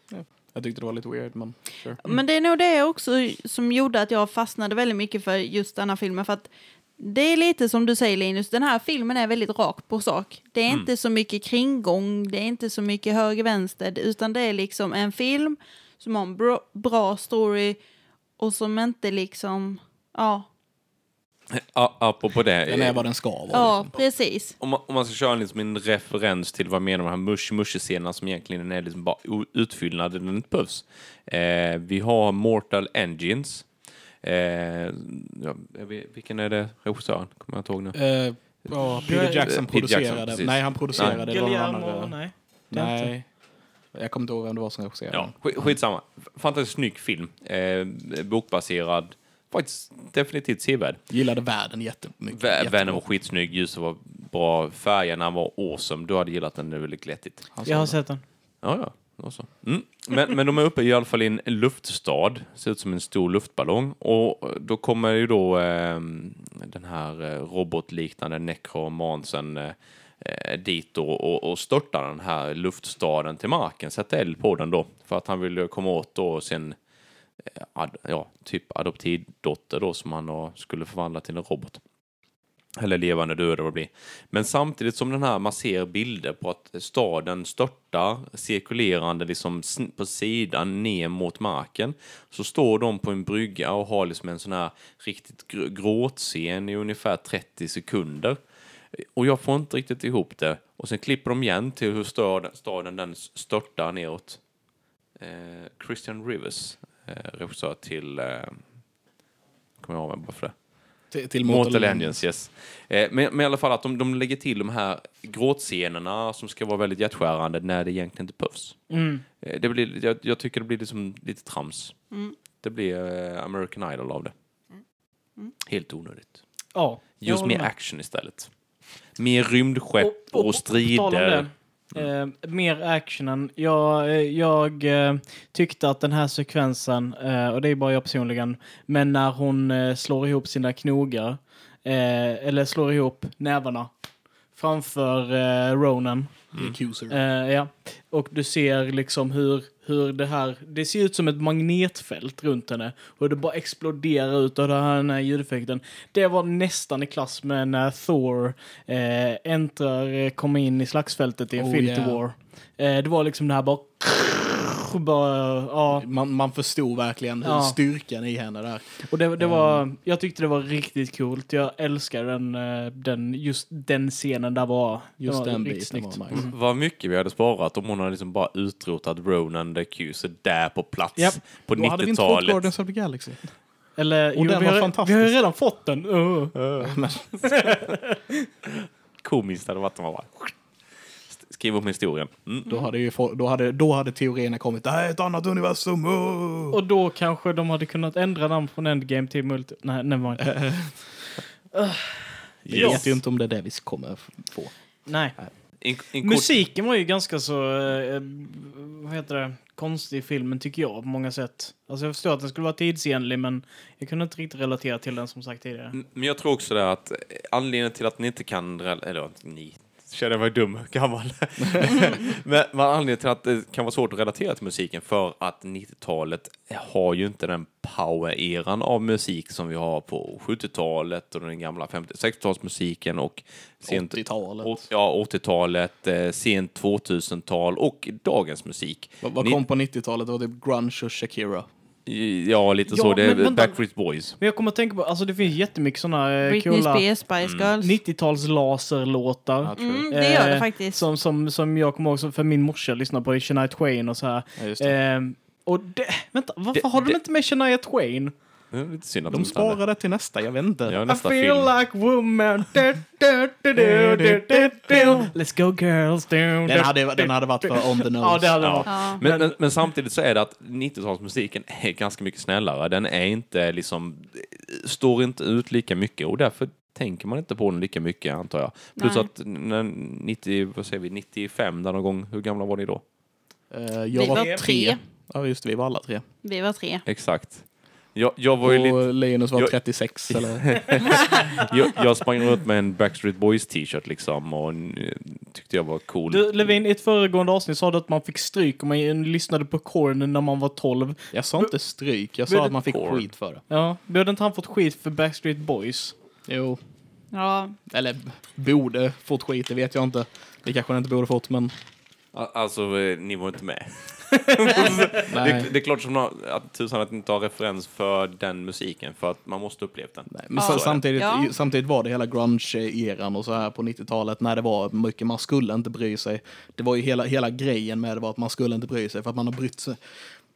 Jag tyckte det var lite weird, men sure. Men det är nog det också som gjorde att jag fastnade väldigt mycket för just denna filmen. För att det är lite som du säger Linus, den här filmen är väldigt rak på sak. Det är inte så mycket kringgång, det är inte så mycket höger-vänster, utan det är liksom en film som har en bra, bra story och som inte liksom, ja, A- Apropå det. Den är vad den ska vara. ja liksom. precis. om man, om man ska köra liksom en referens till vad jag menar med de här mush mush scenerna som egentligen är liksom bara o- utfyllnad där den inte behövs. Eh, vi har Mortal Engines. Eh, vilken är det regissören? Kommer jag inte ihåg nu. Eh, ja, Peter Peter Jackson Jackson, producerade. precis. nej, han producerade. Det var någon annan, Guillermo, eh, nej. Nej. Jag kommer inte ihåg vem det var som regisserade. Ja, sk- skitsamma. Fantastiskt snygg film. Eh, bokbaserad. Faktiskt definitivt sevärd. Gillade världen jättemycket. Vä- Jättebra. Världen var skitsnygg, ljuset var bra, färgerna var awesome. Du hade gillat den, det är väldigt glättigt. Jag har sett den. Ja, ja så. Mm. Men, men de är uppe i alla fall i en luftstad, ser ut som en stor luftballong. Och då kommer ju då eh, den här eh, robotliknande nekromansen eh, eh, dit då och, och störtar den här luftstaden till marken, sätter eld på den då. För att han vill komma åt då sin eh, ad, ja, typ adoptivdotter då som han då skulle förvandla till en robot. Eller levande död vad det blir. Men samtidigt som den här, man ser bilder på att staden störtar cirkulerande liksom på sidan ner mot marken. Så står de på en brygga och har liksom en sån här riktigt gr- gråtscen i ungefär 30 sekunder. Och jag får inte riktigt ihop det. Och sen klipper de igen till hur staden, staden den störtar neråt. Eh, Christian Rivers, eh, regissör till... Eh, kommer jag ihåg bara för det. Till, till Mortal Engines, yes. Eh, men, men i alla fall att de, de lägger till de här gråtscenerna som ska vara väldigt hjärtskärande när det egentligen inte behövs. Mm. Eh, det blir, jag, jag tycker det blir liksom lite trams. Det blir eh, American Idol av det. Helt onödigt. Ja, Just mer med. action istället. Mer rymdskepp och, på tal om strider. Det, Eh, mer actionen. Jag, eh, jag eh, tyckte att den här sekvensen, eh, och det är bara jag personligen, men när hon eh, slår ihop sina knogar, eh, eller slår ihop nävarna framför eh, Ronan. Eh, ja. Och du ser liksom hur, hur det här, det ser ut som ett magnetfält runt henne. Och det bara exploderar ut av den här, ljudeffekten. Det var nästan i klass med när Thor eh, äntrar, eh, kommer in i slagsfältet i Oh, Infinity yeah. War. Eh, det var liksom det här bara... bara ja. Man, man förstod verkligen hur Ja. styrkan i henne där. Och det, det var, jag tyckte det var riktigt coolt. Jag älskar den, eh, den just den scenen där var. Just var den biten var nice. Vad mycket vi hade sparat om hon hade liksom bara utrotat Ronan the Accuser där på plats Japp. på Då hade vi inte fått 90-talet. Guardians of the Galaxy. Eller, Och den vi, var har, fantastisk. vi har ju redan fått den. Uh. Men, Komiskt hade det varit om man bara skriver upp historien. Mm. då, hade ju, då, hade, då hade teorierna kommit. Det här är ett annat universum. oh." Och då kanske de hade kunnat ändra namn från Endgame till Multi... Nej, nevermind. Vi Yes. vet ju inte om det är det vi kommer få. Nej. En kort, Musiken var ju ganska så, eh, vad heter det, konstig i filmen tycker jag på många sätt. Alltså jag förstår att den skulle vara tidsenlig men jag kunde inte riktigt relatera till den som sagt tidigare. men jag tror också det att eh, anledningen till att ni inte kan, eller ni, känner jag mig dum, gammal. men, men anledningen till att det kan vara svårt att relatera till musiken för att 90-talet har ju inte den power-eran av musik som vi har på 70-talet och den gamla 50-60-talsmusiken och sent 80-talet. åt- Ja, 80-talet, eh, sent 2000-tal och dagens musik. Vad, vad kom på 90-talet? Det var typ grunge och Shakira. Ja, lite Ja, så. Det är. Backstreet Boys. Men jag kommer att tänka på, alltså det finns jättemycket sådana Britney coola Spears, Spice Girls. 90-tals laserlåtar. Mm, det gör det Eh, faktiskt. Som, som, som jag kommer ihåg, för min morsa lyssnar på Shania Twain och så här. Ja, just det. Ehm, och det, vänta, varför Det- har de det- inte med Shania Twain? Det är lite synd att De hade. sparade till nästa, jag vet inte. Ja, I nästa feel film. like woman. Du, du, du, du, du, du, du. Let's go girls. Du, Den hade, den hade varit för on the nose. Ja, det hade Ja. Ja. Men, men, men samtidigt så är det att 90-talsmusiken är ganska mycket snällare. Den är inte liksom, står inte ut lika mycket och därför tänker man inte på den lika mycket antar jag. Plus Nej. att när 90, vad säger vi, 95 där någon gång, hur gamla var ni då? Eh, Vi jag var, var tre. Ja, just det, vi var alla tre. Vi var tre. Exakt. Jag, jag var ju lite, Och Linus var jag- 36 eller? jag, jag sprang runt med en Backstreet Boys t-shirt liksom och tyckte jag var cool. Du, Levin, i ett föregående avsnitt sa du att man fick stryk om man lyssnade på Korn när man var 12. Jag sa inte stryk, jag sa att man fick porn? skit för det. Ja, behövde inte han fått skit för Backstreet Boys? Jo, Ja, eller borde fått skit, det vet jag inte. Det kanske han inte borde fått, men Alltså, eh, ni var inte med. Det, det är klart som att tusan att inte har referens för den musiken, för att man måste uppleva den. Nej, men Ja. sa- samtidigt, Ja. samtidigt var det hela grunge-eran och så här på 90-talet när det var mycket, man skulle inte bry sig. Det var ju hela, hela grejen med det var att man skulle inte bry sig för att man har brytt sig.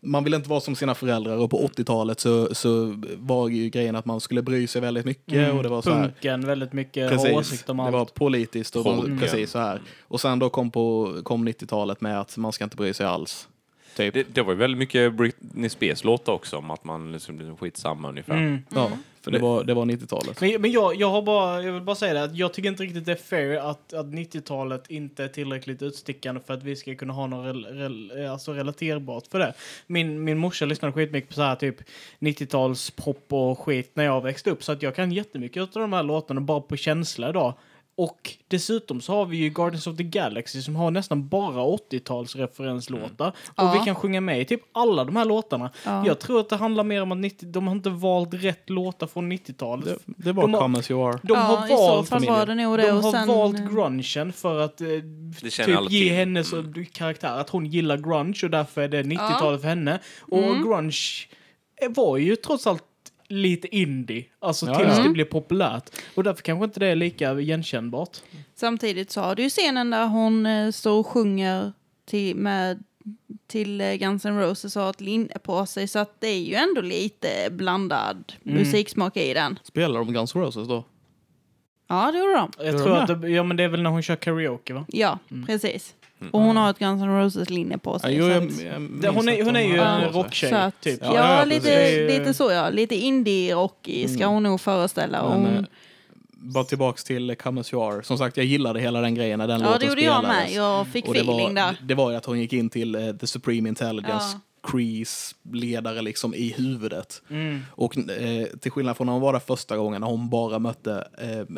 Man vill inte vara som sina föräldrar och på 80-talet så, så var ju grejen att man skulle bry sig väldigt mycket och det var så här. Punken, väldigt mycket Precis, åsikt om det allt. var politiskt och man, precis så här. Och sen då kom, på, kom 90-talet med att man ska inte bry sig alls. Typ. Det, det var ju väldigt mycket Britney Spears låtar också, om att man liksom blir skitsamma ungefär. Mm. Ja, för det var, det var 90-talet. Men, men jag, jag, har bara, jag vill bara säga det att jag tycker inte riktigt det är fair att, att 90-talet inte är tillräckligt utstickande för att vi ska kunna ha något rel, rel, alltså relaterbart för det. Min, min morsa lyssnade skitmycket på så här typ 90-tals pop och skit när jag växte upp så att jag kan jättemycket av de här låtarna bara på känsla idag. Och dessutom så har vi ju Guardians of the Galaxy som har nästan bara 80-tals referenslåtar. Och Ja. vi kan sjunga med i typ alla de här låtarna. Ja. Jag tror att det handlar mer om att 90, de har inte valt rätt låtar från 90-talet. Det, det var De har- Come As You Are. De ja, har valt fall var det nog det. de har sen, valt grungen för att eh, typ ge till. henne så karaktär att hon gillar grunge och därför är det 90-talet för henne. Och Mm. grunge eh, var ju trots allt lite indie, alltså Ja, tills ja. det blev populärt. Och därför kanske inte det är lika igenkännbart. Samtidigt så har du ju scenen där hon eh, står och sjunger till, med, till eh, Guns N' Roses och har ett linne på sig. Så att det är ju ändå lite blandad Mm. musiksmak i den. Spelar de Guns N' Roses då? Ja, det gjorde de. Jag Gör tror att det, ja, men det är väl när hon kör karaoke va? Ja, Mm. precis. Och hon har ett Guns N' Roses-linne på Ja, sig. jo, så jag, att- jag minns Det, hon, är, att hon är ju har en på sig. rocktjej, typ. Ja, Ja, ja, lite, precis. lite så ja. Lite indie-rockig ska hon nog föreställa. Och Men, hon, eh, bara tillbaks till Come As You Are. Som sagt, jag gillade hela den grejen när den ja, låten det gjorde jag med. Jag fick Och det feeling var, där. det var ju att hon gick in till eh, The Supreme Intelligence, Ja. Crees ledare liksom i huvudet. Mm. Och eh, till skillnad från när hon var där första gången, när hon bara mötte eh,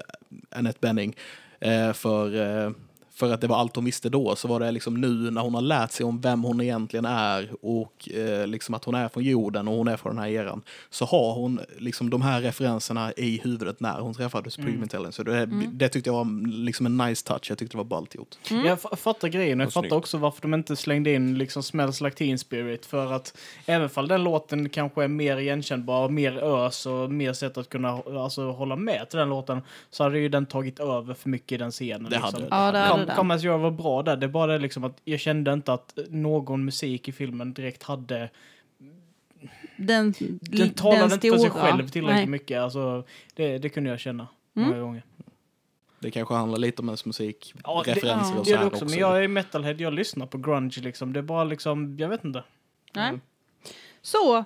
Annette Benning eh, för, eh, för att det var allt hon visste då, så var det liksom nu när hon har lärt sig om vem hon egentligen är och eh, liksom att hon är från jorden och hon är från den här eran, så har hon liksom de här referenserna i huvudet när hon träffade Supreme Intelligence. Så det, det tyckte jag var liksom en nice touch, jag tyckte det var ballt gjort. Mm. Jag fattar grejen och jag fattar också varför de inte slängde in liksom Smells Like Teen Spirit för att även fall den låten kanske är mer igenkännbar, mer ös och mer sätt att kunna alltså, hålla med till den låten så hade ju den tagit över för mycket i den scenen. Det hade liksom. det. Ja, det hade Come, den. Come As You Are var bra där, det är bara det liksom att jag kände inte att någon musik i filmen direkt hade den, Den talade inte för sig själv tillräckligt Nej. mycket. Alltså, det, det kunde jag känna Mm. många gånger. Det kanske handlar lite om ens musik, Ja, det- ja. och så är här det också, också. men jag är metalhead, jag lyssnar på grunge liksom. Det är bara liksom, jag vet inte. Nej. Så,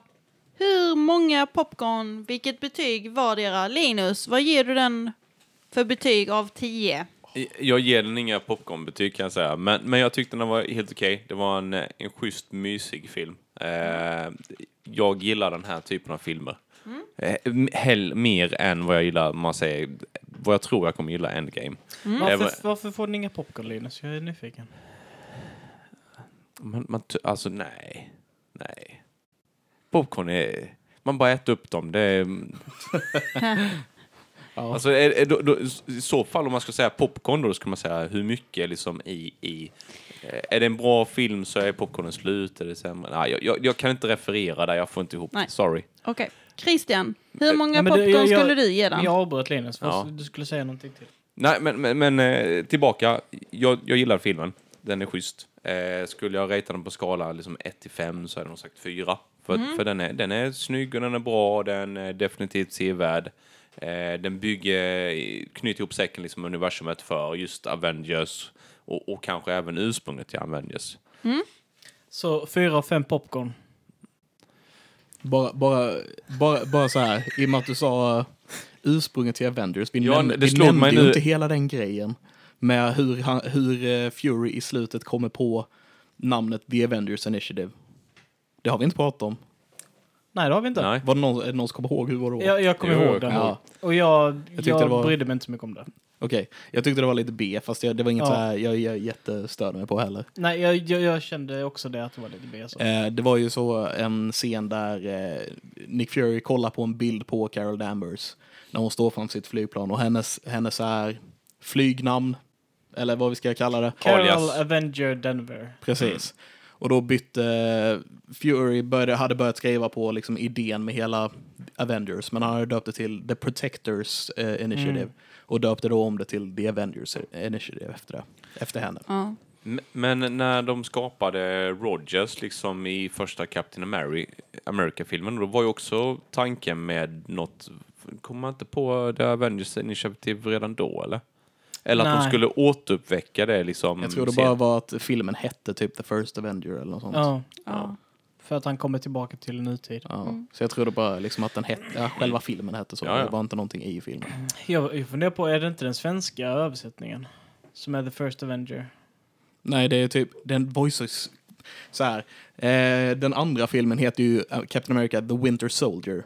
hur många popcorn, vilket betyg vardera? Linus, vad ger du den för betyg av 10? Jag ger den inga popcornbetyg kan jag säga, men, men jag tyckte den var helt okej. Det var en, en schysst, mysig film. Eh, jag gillar den här typen av filmer. Eh, m- hell, mer än vad jag gillar, man säger, vad jag tror jag kommer gilla Endgame. Mm. Eh, Varför, varför får ni inga popcorn Linus? Jag är nyfiken. man, man, alltså nej, nej. Popcorn är, man bara äter upp dem. Det är, Ja. Alltså, är, är, då, då, I så fall om man ska säga popcorn då, då skulle man säga hur mycket liksom i... i eh, är det en bra film så är popcornen slut, är det sämre? Nej, jag, jag, jag kan inte referera där, jag får inte ihop Nej. Sorry. Okej. Christian, hur många Nej, popcorn jag- skulle du ge den? Jag avbröt Linus, för Ja. du skulle säga någonting till. Nej, men, men, men eh, tillbaka. Jag, jag gillar filmen. Den är schysst. Eh, skulle jag ratea den på skala liksom 1 till 5 så hade jag nog sagt 4. För, för den, är, den är snygg och den är bra, den är definitivt sevärd. Eh, den bygger, knyter ihop säcken liksom universumet för just Avengers och, och kanske även ursprunget till Avengers. Så fyra av fem popcorn. Bara, bara, bara, bara så här, i och med att du sa uh, ursprunget till Avengers, vi, Ja, nämnde, det vi nämnde mig ju nu- inte hela den grejen med hur, han, hur eh, Fury i slutet kommer på namnet The Avengers Initiative. Det har vi inte pratat om. Nej, det har vi inte. Nej. Var det någon, är det någon som kommer ihåg hur det var? Jag, jag kommer Jo, ihåg jag den. kommer ihåg. Och jag, Jag jag, tyckte det var- brydde mig inte så mycket om det. Okej, jag tyckte det var lite B, fast jag, det var inget Ja. så här jag, jag jättestörde mig på heller. Nej, jag, jag, jag kände också det att det var lite B. Så. Eh, det var ju så en scen där eh, Nick Fury kollar på en bild på Carol Danvers när hon står framför sitt flygplan och hennes, hennes är flygnamn, eller vad vi ska kalla det. Carol alias. Avenger Denver. Precis. Och då bytte eh, Fury, började, hade börjat skriva på liksom idén med hela Avengers, men han hade döpt det till The Protectors eh, Initiative Mm. och döpte då om det till The Avengers Initiative efter det, efter henne. Ja. Men när de skapade Rogers liksom i första Captain Ameri- America-filmen, då var ju också tanken med något, kom man inte på The Avengers Initiative redan då eller? Eller att de Nej. skulle återuppväcka det liksom. Jag tror det sen- bara var att filmen hette typ The First Avenger eller något sånt. Ja, Ja. för att han kommer tillbaka till nutid. Ja, Så jag tror det bara liksom att den hette, ja, själva filmen hette så. Ja, ja. Det var inte någonting i filmen. Jag, jag funderar på, är det inte den svenska översättningen? Som är The First Avenger? Nej, det är typ, den voices så här. Eh, den andra filmen heter ju eh, Captain America The Winter Soldier.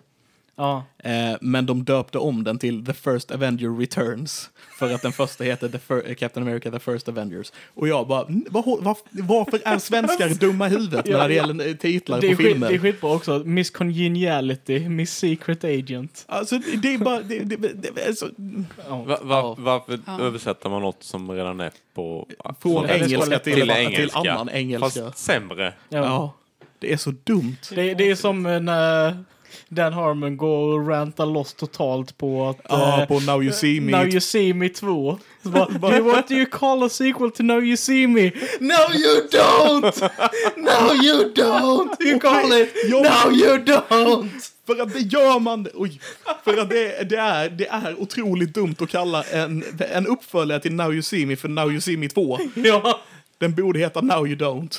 Ja. Eh, men de döpte om den till The First Avenger Returns. För att den första heter The Fir- eh, Captain America The First Avengers. Och jag bara, "Mm, vad, hå- vad, varför är svenskar dumma i huvudet Ja, när det ja. gäller eh, titlar Det är, på skit, filmer? det är skitbra också. Miss Congeniality, Miss Secret Agent. Alltså, det är bara, det, det, det är så, Ja. Va, va, varför Ja. översätter man något som redan är på... från engelska till, till till, engelska. annan engelska. Fast sämre. Ja. Ja, det är så dumt. Det, det är som eh, när Dan Harmon går och rantar loss totalt på att... Ja, eh, på Now You See Me. Now You See Me 2. Så bara, Do you, what do you call a sequel to Now You See Me? No you don't! No you don't! You call it No you don't! För att det gör man, oj, för att det, det, är, det är otroligt dumt att kalla en, en uppföljare till Now You See Me för Now You See Me 2. Ja. Den borde heta Now You Don't.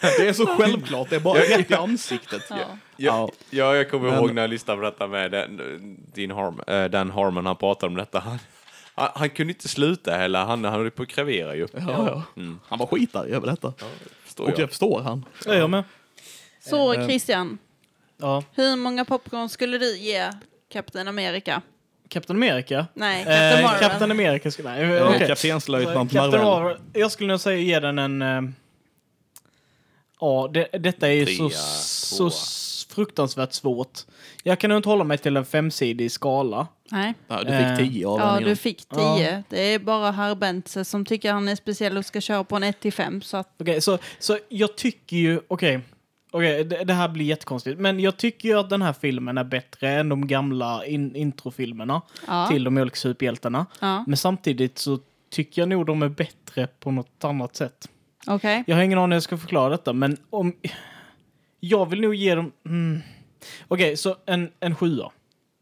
Det är så självklart, det är bara rätt i ansiktet. Ja. Ja, ja jag kommer Men- ihåg när jag lyssnade på detta med den, din Harm, äh, Dan Harmon, han pratade om detta. Han, han, han kunde inte sluta heller, han, han höll på att krevera ju. Ja, ja. Han var skitarg över detta. Förstår Och jag. jag förstår han. Ja, jag med. Så Eh, Christian, Ja. hur många popcorn skulle du ge Captain America? Captain America? Nej, Captain Eh, Marvel. Captain America skulle... Nej, Okay. Kaptenslöjtnant Captain Marvel. Marvel. Jag skulle nog säga ge den en... eh, Ja, det, detta är ju så, fruktansvärt svårt. Jag kan nog inte hålla mig till en femsidig skala. Nej. Ja, du fick tio av Ja, du fick Ja. 10. Det är bara herr Bentze som tycker han är speciell och ska köra på en 1 till 5. Så att, Okej, så, så jag tycker ju... Okej, okej, det, det här blir jättekonstigt. Men jag tycker ju att den här filmen är bättre än de gamla in, introfilmerna ja. till de olika superhjältarna. ja. Men samtidigt så tycker jag nog de är bättre på något annat sätt. Okej. Jag har ingen aning hur jag ska förklara detta, men om... Jag vill nog ge dem... Mm, Okej, så en, en sjua. Ja,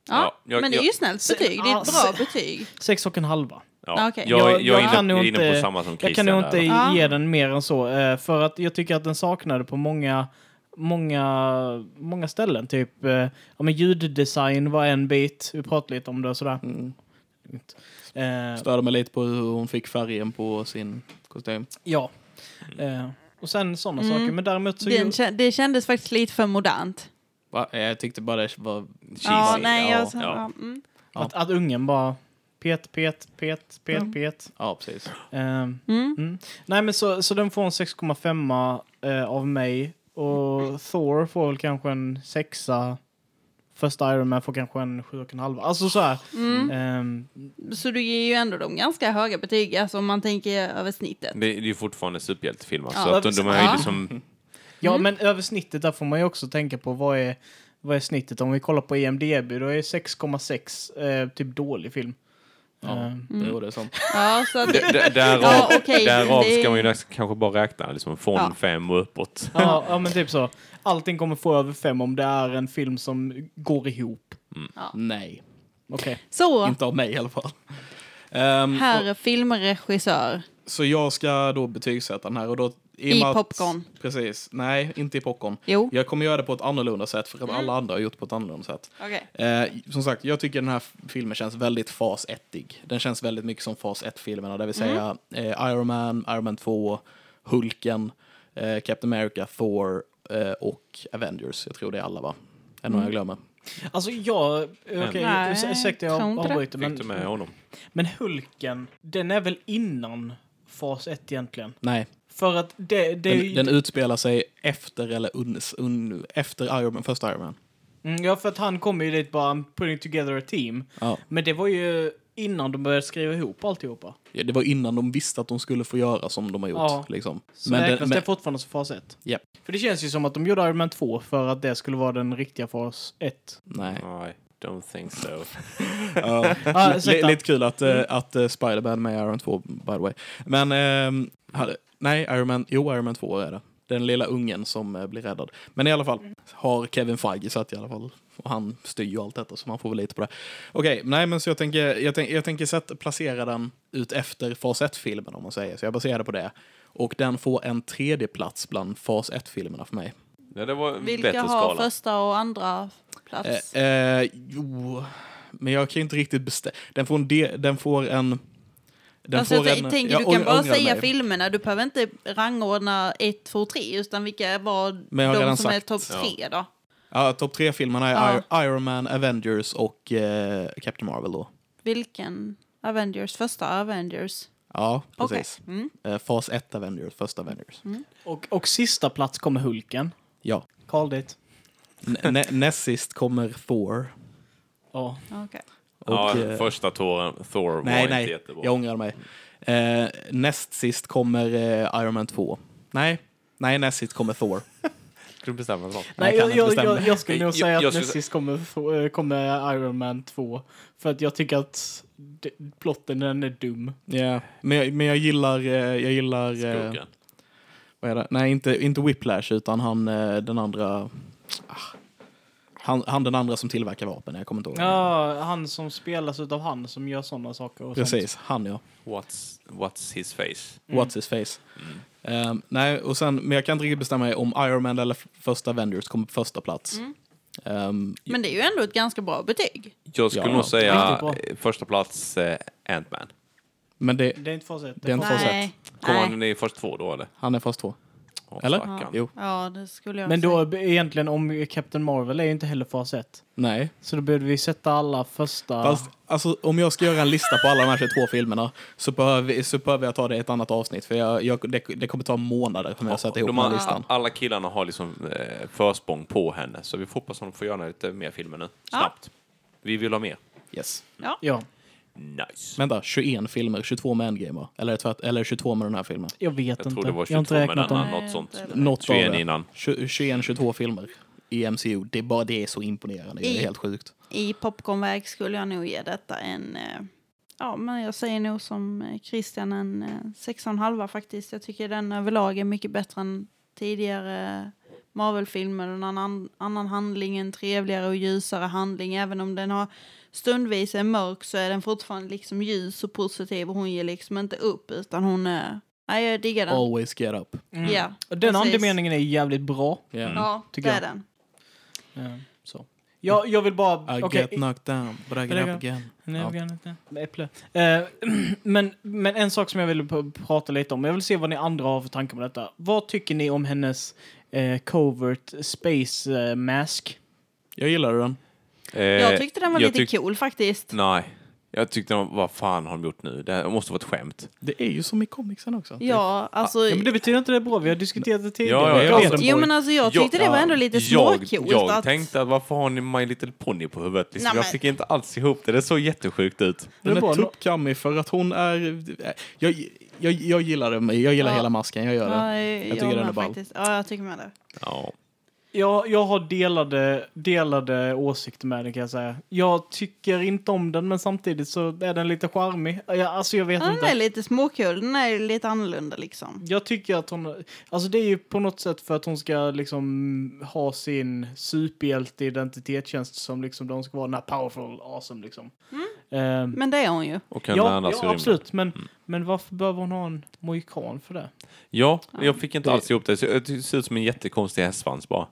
Ja, jag- men det är ju snällt betyg. Det är ett bra betyg. Sex och en halva. Ja. Okej. Jag, jag, Jag- är kan inne, nog jag är inne inte- på samma som Jag kan Christian. nog där. inte Ja. ge den mer än så. eh, För att jag tycker att den saknade på många, många, många ställen. Typ eh, ja, men ljuddesign var en bit. Vi pratade lite om det och sådär. Mm. Eh, Störde mig lite på hur hon fick färgen på sin kostym. ja. Eh, och sen sådana Mm. saker. Men däremot så... Den, ju- det kändes faktiskt lite för modernt. Va? Jag tyckte bara det var... Ja, Cheesy. nej, ja, jag, ja. ja. Mm. Att, att ungen bara pet, pet, pet, pet, Mm. pet. Ja, precis. Eh, Mm. Mm. Nej, men så, så den får en 6,5 eh, av mig. Och Thor får väl kanske en sexa. Första Iron Man får kanske en 7,5. Alltså så här. Mm. ehm, Så du ger ju ändå dem ganska höga betyg, alltså om man tänker över snittet. Det, det är ju fortfarande superhjältefilmer. Ja. så att de, de har ju Ja. liksom... ja, Mm. men över snittet där får man ju också tänka på vad är, vad är snittet. Om vi kollar på E EMDB då är 6,6 eh, typ dålig film. Ja, Ehm, Mm. det var det sant. Ja, så att, D- Därav, Ja, okej, därav det- ska man ju kanske bara räkna liksom från Ja. fem och uppåt. ja, ja, men typ så. Allting kommer få över fem om det är en film som går ihop. Nej, Okej. så inte av mig i alla fall. Ehm, herr filmregissör Så jag ska då betygsätta den här och då... i och med att- popcorn. Precis. Nej, inte i popcorn. Jo, Jag kommer göra det på ett annorlunda sätt för att Mm. alla andra har gjort på ett annorlunda sätt. okej. Eh, som sagt, jag tycker den här filmen känns väldigt fas 1 Den känns väldigt mycket som fas 1-filmerna, det vill säga eh, Iron Man, Iron Man 2, Hulken, eh, Captain America, Thor eh, och Avengers. Jag tror det är alla, va? Är det någon jag glömmer? Alltså jag, okej, okay, ursäkta jag avbryter Fick du men, med honom? men Hulken, den är väl innan fas 1 egentligen? Nej, För att det, det den, ju... den utspelar sig efter eller un, un, efter Iron Man, första Iron Man. Mm, ja, för att han kommer ju dit bara putting together a team. Ja. Men det var ju innan de började skriva ihop alltihopa. Ja, Det var innan de visste att de skulle få göra som de har gjort. Ja. Liksom. Så Men, räknas det men, fortfarande som fas 1? Japp. För det känns ju som att de gjorde Iron Man 2 för att det skulle vara den riktiga fas 1. nej. Nej, don't think so. Ja. Ah, lite kul att, eh, att uh, Spider-Man med Iron 2, by the way. Men, hade, nej, Iron Man, jo, Iron Man 2 är det. Den lilla ungen som eh, blir räddad. Men i alla fall har Kevin Feige satt i alla fall. Och han styr ju allt detta, så man får väl lite på det. Okej, nej men så jag tänker, jag, tänk, jag tänker sätta, placera den ut efter fas 1-filmen om man säger. Så jag baserar på det. Och den får en tredje plats bland fas 1-filmerna för mig. Ja, det var Vilka har skala. första och andra plats? Eh, eh, jo, men jag kan ju inte riktigt bestämma. Den får en... De, den får en den alltså, får jag en, tänker, jag du kan bara säga mig. filmerna, du behöver inte rangordna 1, 2, 3, utan vilka var Men de som är sagt. topp Ja. 3 då? Ja, topp tre-filmerna är Ja. Ir- Iron Man, Avengers och eh, Captain Marvel då. Vilken? Avengers, första Avengers? Ja, precis. Mm. Eh, fas 1 Avengers, första Avengers. Och, och sista plats kommer Hulken. Ja. Called it. Nä- näst sist kommer Thor. Ja. Okej. Och, ja, eh, första Thor, Thor var nej, inte nej, jättebra. jag ångrar mig. Eh, näst sist kommer eh, Iron Man 2. Nej, nej, näst sist kommer Thor. Ska du bestämma snart? Nej, jag jag, jag, jag, skulle nog säga jag att näst sist kommer, eh, kommer Iron Man 2. För att jag tycker att plotten den är dum. Ja, men, jag, men jag gillar, eh, jag gillar, eh, Skurken. vad är det? Nej, inte, inte Whiplash, utan han den andra, ah, han, han den andra som tillverkar vapen, jag kommer inte ihåg. Ja, han som spelas utav han som gör sådana saker. Och Sånt. Precis, han ja. What's, what's his face? Mm. What's his face. Ehm, nej, och sen, men jag kan inte riktigt bestämma mig om Iron Man eller första Avengers kommer på första plats. Mm. Ehm, Men det är ju ändå ett ganska bra betyg. Jag skulle Ja, nog säga första plats eh, Ant-Man. men det, Det är inte fas 1. Det är inte fas. Kommer han i först två då eller? han är fas två. Åh, Eller? stackarn. Jo. Ja, det skulle jag Men säga. då egentligen om Captain Marvel är ju inte heller fas 1. Nej. Så då borde vi sätta alla första... Fast alltså, om jag ska göra en lista på alla de här 22 filmerna så behöver, vi- så behöver jag ta det i ett annat avsnitt. För jag, jag, det, det kommer ta månader för mig att sätta ihop De den här listan. alla killarna har liksom eh, försprång på henne, så vi får hoppas att de får göra lite mer filmer nu. Snabbt. Vi vill ha mer. Yes. Ja, Nice. Vänta, 21 filmer, 22 med Endgame va? Eller, tvärt, eller 22 med den här filmen? jag vet Jag inte. tror det var jag har inte 22 med den här, något sånt. Något 21 av det. innan. 21-22 filmer i MCU. Det är bara det är så imponerande. Det är I- helt sjukt. I popcornväg skulle jag nog ge detta en... eh, Ja, men jag säger nog som eh, Christian en eh, sex och en halva faktiskt. Jag tycker den överlag är mycket bättre än tidigare Marvel-film eller en annan, annan handling, en trevligare och ljusare handling. Även om den har stundvis är mörk så är den fortfarande liksom ljus och positiv och hon ger liksom inte upp utan hon är... Nej, jag diggar den. Always get up. Mm. Ja, Och den precis. andemeningen är jävligt bra. Yeah. Ja, tycker det är jag. den. Ja, så. Jag, jag vill bara... I okej, get knocked down, but I get up again. Nej, Ja. Äpple. Eh, men, men en sak som jag vill prata lite om. Jag vill se vad ni andra har för tankar om detta. Vad tycker ni om hennes eh, covert space eh, mask? Jag gillade den. Eh, Jag tyckte den var lite tyck- cool faktiskt. Nej. Jag tyckte, de- vad fan har de gjort nu? Det här måste vara ett skämt. Det är ju som i comicsen också. Ja, alltså... Ja, men det betyder inte det är bra. Vi har diskuterat det tidigare. Ja, ja, Jag ja. vet. Jo men alltså jag tyckte det var ändå lite småcoolt Jag, jag att... tänkte att varför har ni My Little Pony på huvudet? Liksom, Nej, jag men- fick inte alls ihop det. Det såg jättesjukt ut. Det är Den är tuppkammig för att hon är... Jag, jag, jag gillar det. Jag gillar Ja. hela masken, jag gör det. Ja, jag, tycker jag den är ball. faktiskt. Ja, jag tycker med det. Ja. Jag, jag har delade, delade åsikter med den kan jag säga. Jag tycker inte om den men samtidigt så är den lite charmig. Jag, alltså jag vet Ja, den inte. är lite småkul, den är lite annorlunda liksom. Jag tycker att hon, alltså det är ju på något sätt för att hon ska liksom ha sin superhjälte-identitetstjänst som liksom de ska vara den här powerful, awesome liksom. Ehm, Men det är hon ju. Och kan ja, ja rymden. absolut, men, men varför behöver hon ha en mohikan för det? Ja, jag fick inte Det- alls ihop det. Så Det ser ut som en jättekonstig hästsvans bara.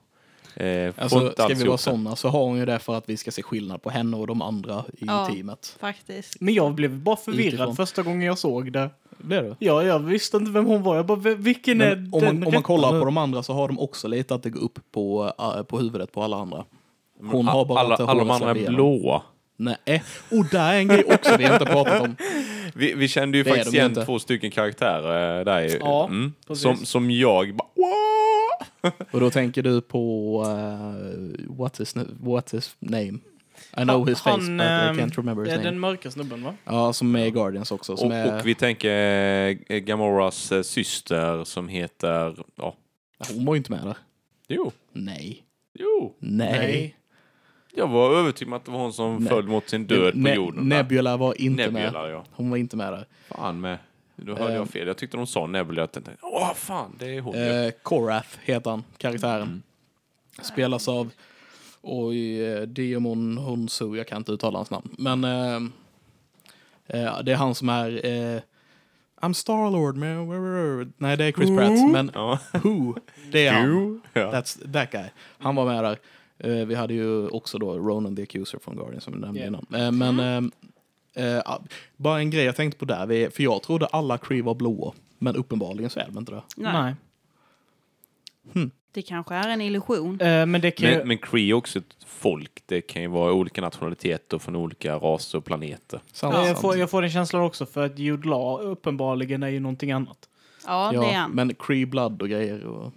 Eh, Alltså, inte ska vi vara sådana så har hon ju det för att vi ska se skillnad på henne och de andra i Ja. teamet. Faktiskt. Men jag blev bara förvirrad Utifrån. första gången jag såg det. Det är det. Ja, jag visste inte vem hon var. Jag bara, "V- vilken är Men om den man, om man kollar nu?" på de andra så har de också lite att det går upp på, äh, på huvudet på alla andra. Hon har bara alla, det alla de andra är blåa. Nej, och där är en grej också vi inte pratat om. Vi, vi kände ju Det är faktiskt igen inte. två stycken karaktärer eh, där. ju. Ja, mm. som, som jag bara "What?" Och då tänker du på uh, what, is, what is name? I know his face Han, but I ehm, can't remember his är name. den mörka snubben va? Ja, som är i Guardians också. Som Och, är, och vi tänker eh, Gamoras eh, syster som heter... Ja, Hon var ju inte med där. jo. Nej. Jo. Nej. Jag var övertygad om att det var hon som Nej. föll mot sin död på Ne- jorden. där. Nebula var inte med. Nebula, ja. Hon var inte med där. Fan med. Då hörde jag fel. Jag tyckte de sa Nebula. Jag tänkte, åh fan, det är hon ju. Eh, Korath heter han, karaktären. Mm. Spelas av Oj, eh, Diamon Hunsu, jag kan inte uttala hans namn. Men eh, eh, det är han som är eh, I'm Starlord, man. where- where- where?" Nej, det är Chris Pratt. Men Ja. Who, det är han. Ja. That's that guy. Han var med där. Eh, vi hade ju också då Ronan the Accuser från Guardian som vi nämnde Yeah. innan. Eh, men eh, eh, bara en grej jag tänkte på där. Vi, för jag trodde alla Cree var blåa. Men uppenbarligen så är de inte det. Nej. Det kanske är en illusion. Eh, men det kan ju... Men, men Cree är också ett folk. Det kan ju vara olika nationaliteter från olika raser och planeter. Sant, Ja, jag, får, jag får den känslan också för att Jude Law uppenbarligen är ju någonting annat. Ja, det är Ja, han. men Cree Blood och grejer. Och,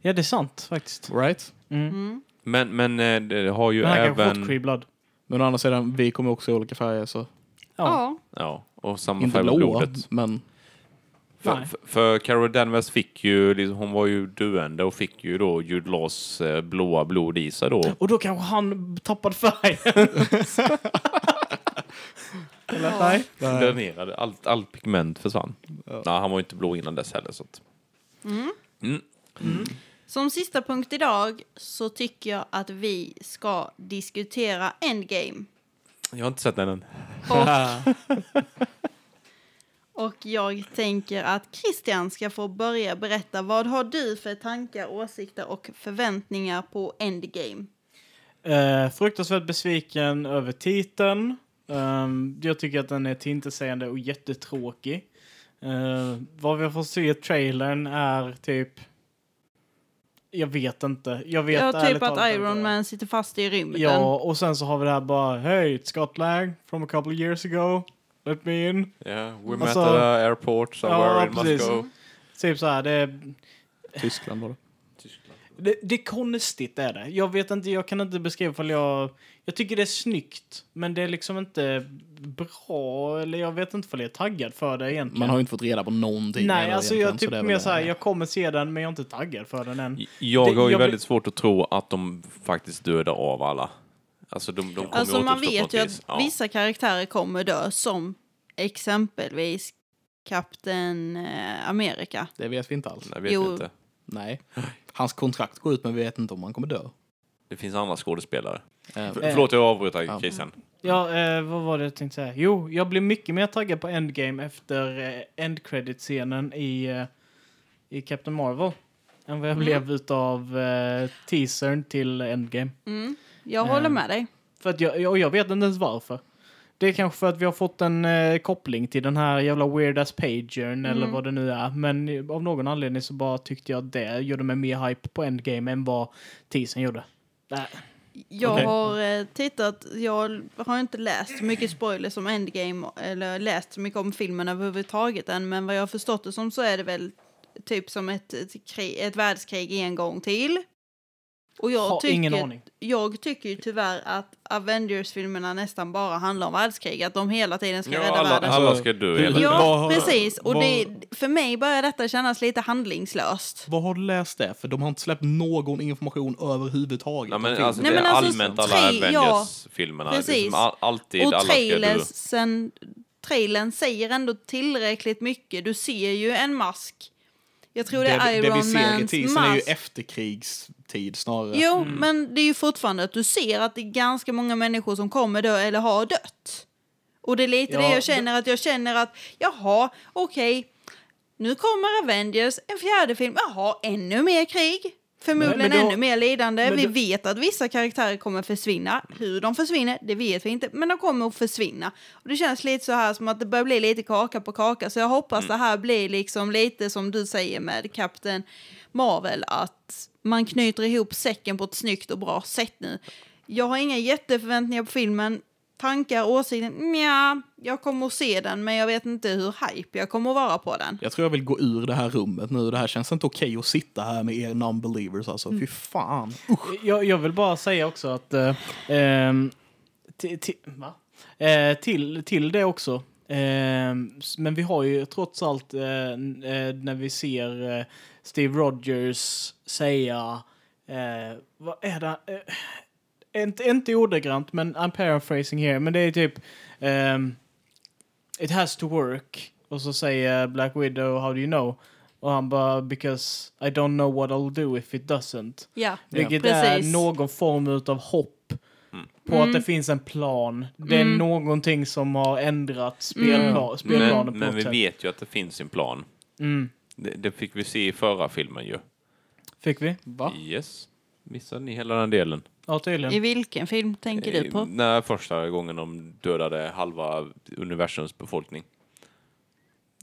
Ja, det är sant faktiskt. right? Mm. Mm. Men, men eh, det har ju Men han kanske även... fått Cree Blood. Men å andra sidan, vi kommer också i olika färger så. Ja. Ja. Och samma Inte färg på blodet. men För, Nej. för, Carol Danvers fick ju, liksom, hon var ju döende och fick ju då Jude Laws eh, blåa blod i sig då. Och då kanske han tappade färg. Eller Ja. nej? Dränerade, allt, allt pigment försvann. Nej, han var ju inte blå innan dess heller. Så att. Mm. Mm. Som sista punkt idag så tycker jag att vi ska diskutera Endgame. Jag har inte sett den än. Och, och jag tänker att Christian ska få börja berätta. Vad har du för tankar, åsikter och förväntningar på Endgame? Uh, fruktansvärt besviken över titeln. Ehm, jag tycker att den är tillintetsägande och jättetråkig. Uh, vad vi har fått se i trailern är typ... Jag vet inte. Jag vet Ja, ärligt typ att talat Iron inte. Man sitter fast i rymden. Ja, och sen så har vi det här bara Hey, it's Scott Lang from a couple of years ago. Let me in. Yeah, we met Alltså- at a airport somewhere Ja, in precis. Moscow. Typ så här, det Tyskland var det. det, det är konstigt är det. Jag vet inte, jag kan inte beskriva ifall jag... Jag tycker det är snyggt, men det är liksom inte bra. Eller jag vet inte ifall jag är taggad för det egentligen. Man har ju inte fått reda på någonting. Nej, alltså jag typ det väl mer det. så här, jag kommer se den, men jag är inte taggad för den än. Jag Det- har ju jag blir- väldigt svårt att tro att de faktiskt dödar av alla. Alltså de, de kommer Alltså man vet ju att Ja. vissa karaktärer kommer dö, som exempelvis Kapten eh, Amerika. Det vet vi inte alls. Jag vet Jo. inte. Nej. Hans kontrakt går ut men vi vet inte om han kommer dö. Det finns andra skådespelare. F- förlåt, jag avbryter. Christian. Ja, eh, vad var det jag tänkte säga? Jo, jag blev mycket mer taggad på Endgame efter eh, end scenen i, eh, i Captain Marvel än vad jag blev utav eh, teasern till Endgame. Mm. Jag håller med dig. För att jag, och jag vet inte ens varför. Det är kanske för att vi har fått en eh, koppling till den här jävla weird ass pagern eller vad det nu är. Men eh, av någon anledning så bara tyckte jag att det gjorde mig mer hype på Endgame än vad teasern gjorde. Äh, Jag Okej. har eh, tittat, jag har inte läst så mycket spoilers om Endgame eller läst så mycket om filmen överhuvudtaget än men vad jag har förstått det som så är det väl typ som ett, ett, krig, ett världskrig en gång till. Och jag har tycker, ingen aning. jag tycker ju tyvärr att Avengers-filmerna nästan bara handlar om världskrig, att de hela tiden ska Ja, rädda alla, världen. alla ska dö hela Hur- tiden. Ja, precis. Och vad- det, för mig börjar detta kännas lite handlingslöst. Vad har du läst det? För de har inte släppt någon information överhuvudtaget. Nej, men alltså, Nej, det är alltså, allmänt alla ja, Avengers-filmerna. Det är precis. som all, alltid Och alla ska dö. trailersen, trailern säger ändå tillräckligt mycket. Du ser ju en mask. Jag tror det, är det, det Iron vi ser i Mans teasern är ju mask. efterkrigstid snarare. Jo, men det är ju fortfarande att du ser att det är ganska många människor som kommer dö eller har dött. Och det är lite Ja, det jag känner, att jag känner att jaha, okej, nu kommer Avengers, en fjärde film, jaha, ännu mer krig. Förmodligen då- ännu mer lidande. Vi då- vet att vissa karaktärer kommer försvinna. Hur de försvinner, det vet vi inte, men de kommer att försvinna. Och det känns lite så här som att det börjar bli lite kaka på kaka, så jag hoppas det här blir liksom lite som du säger med Captain Marvel, att man knyter ihop säcken på ett snyggt och bra sätt nu. Jag har inga jätteförväntningar på filmen. Tankar, åsikter, ja, jag kommer att se den, men jag vet inte hur hype jag kommer att vara på den. Jag tror jag vill gå ur det här rummet nu. Det här känns inte okej att sitta här med er non-believers alltså. Fy fan. Usch. Jag, jag vill bara säga också att eh, ehm, ti- ti- va? Eh, till, till det också. ehm, men vi har ju trots allt eh, eh, när vi ser eh, Steve Rogers säga eh, vad är det? Inte, inte ordagrant, men I'm paraphrasing here. Men det är typ ehm, It has to work. Och så säger Black Widow, how do you know? Och han bara, because I don't know what I'll do if it doesn't. Ja, Vilket är precis. någon form av hopp på att det finns en plan. Det är någonting som har ändrat spelpla- spelplanen Men, på men något vi sätt. vet ju att det finns en plan. Mm. Det, det fick vi se i förra filmen ju. Fick vi? Va? Yes. Missade ni hela den delen? Ja, I tydligen. vilken film tänker du på? Eh, När första gången de dödade halva universums befolkning.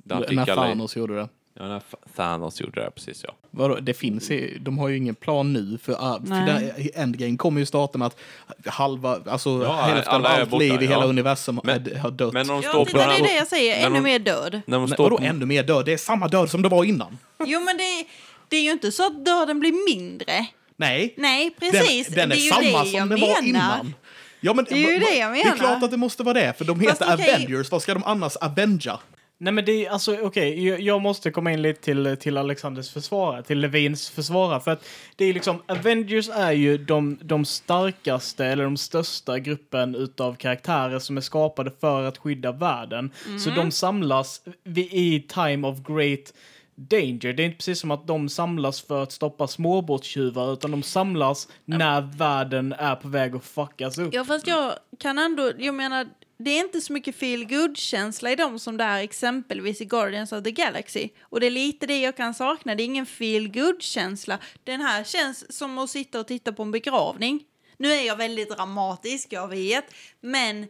Där fick När alla- Thanos gjorde det. Ja, när Thanos gjorde det, precis ja. Vadå, det finns i, de har ju ingen plan nu för, uh, för Nej. där, Endgame kommer ju starta med att halva, alltså Ja, hälften av alla är allt borta, liv i ja. hela universum Men- är, har dött. Men när de Ja, står titta, det är på... det jag säger. när Ännu de- mer död. När de Nej, står vadå på ännu mer död? Det är samma död som det var innan. Jo, men det, det är ju inte så att döden blir mindre. Nej, Nej, precis. den, den är, är samma det som den menar. var innan. Ja, men, Det är ju det jag Det är menar. klart att det måste vara det, för de Fast heter okej. Avengers. Vad ska de annars Avengea? Nej men det är alltså okej, jag, jag måste komma in lite till, till Alexanders försvara, till Levins försvara. För att det är liksom, Avengers är ju de, de starkaste eller de största gruppen utav karaktärer som är skapade för att skydda världen. Så de samlas vid, i time of great danger. Det är inte precis som att de samlas för att stoppa småbåtstjuvar utan de samlas när världen är på väg att fuckas upp. Ja, fast jag kan ändå, jag menar, det är inte så mycket feel good känsla i dem som det är exempelvis i Guardians of the Galaxy. Och det är lite det jag kan sakna, det är ingen feel good känsla Den här känns som att sitta och titta på en begravning. Nu är jag väldigt dramatisk, jag vet, men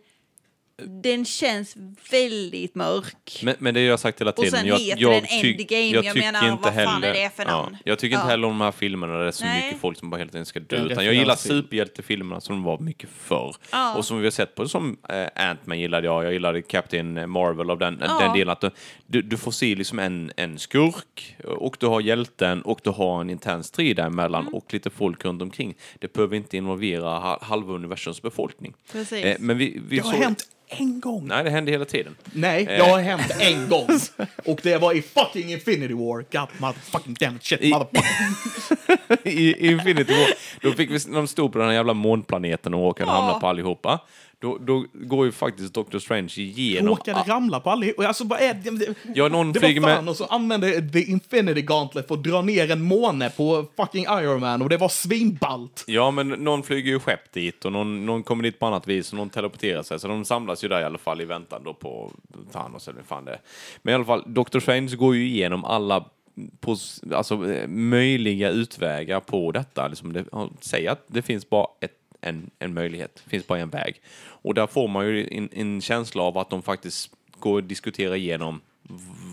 den känns väldigt mörk. Men, men det har jag sagt hela Och tiden. sen jag, heter jag den tyck- Endgame. Jag tycker menar, inte vad fan är heller- det för namn? Ja, jag tycker inte Ja. heller om de här filmerna där det är så Nej. mycket folk som bara helt enkelt ska dö. Utan jag gillar superhjältefilmerna som de var mycket förr. Ja. Och som vi har sett på, som äh, Ant-Man gillade jag. Jag gillade Captain Marvel av den, Ja. den delen. Att du- du, du får se liksom en, en skurk och du har hjälten och du har en intens strid däremellan Mm. och lite folk runt omkring. Det behöver inte involvera ha- halva universums befolkning. Precis. Eh, men vi, vi Det har såg- hänt en gång. Nej, det hände hela tiden. Nej, Eh. det har hänt en gång. Och det var i fucking Infinity War. God motherfucking damn it, shit I- motherfucking... i i Infinity War. då fick vi, när de stod på den här jävla månplaneten och råkade Ja. hamna på allihopa. Då, då går ju faktiskt Doctor Strange igenom... Råkade ramla på allihop. Alltså vad är det? det Ja, någon det flyger var med... fan och så använde The Infinity Gauntlet för att dra ner en måne på fucking Iron Man och det var svinballt. Ja, men någon flyger ju skepp dit och någon, någon kommer dit på annat vis och någon teleporterar sig. Så de samlas ju där i alla fall i väntan då på Thanos eller vad fan det är. Men i alla fall, Doctor Strange går ju igenom alla pos- alltså, eh, möjliga utvägar på detta. Liksom det, säger att det finns bara ett, en, en möjlighet, det finns bara en väg. Och där får man ju en, en känsla av att de faktiskt går och diskuterar igenom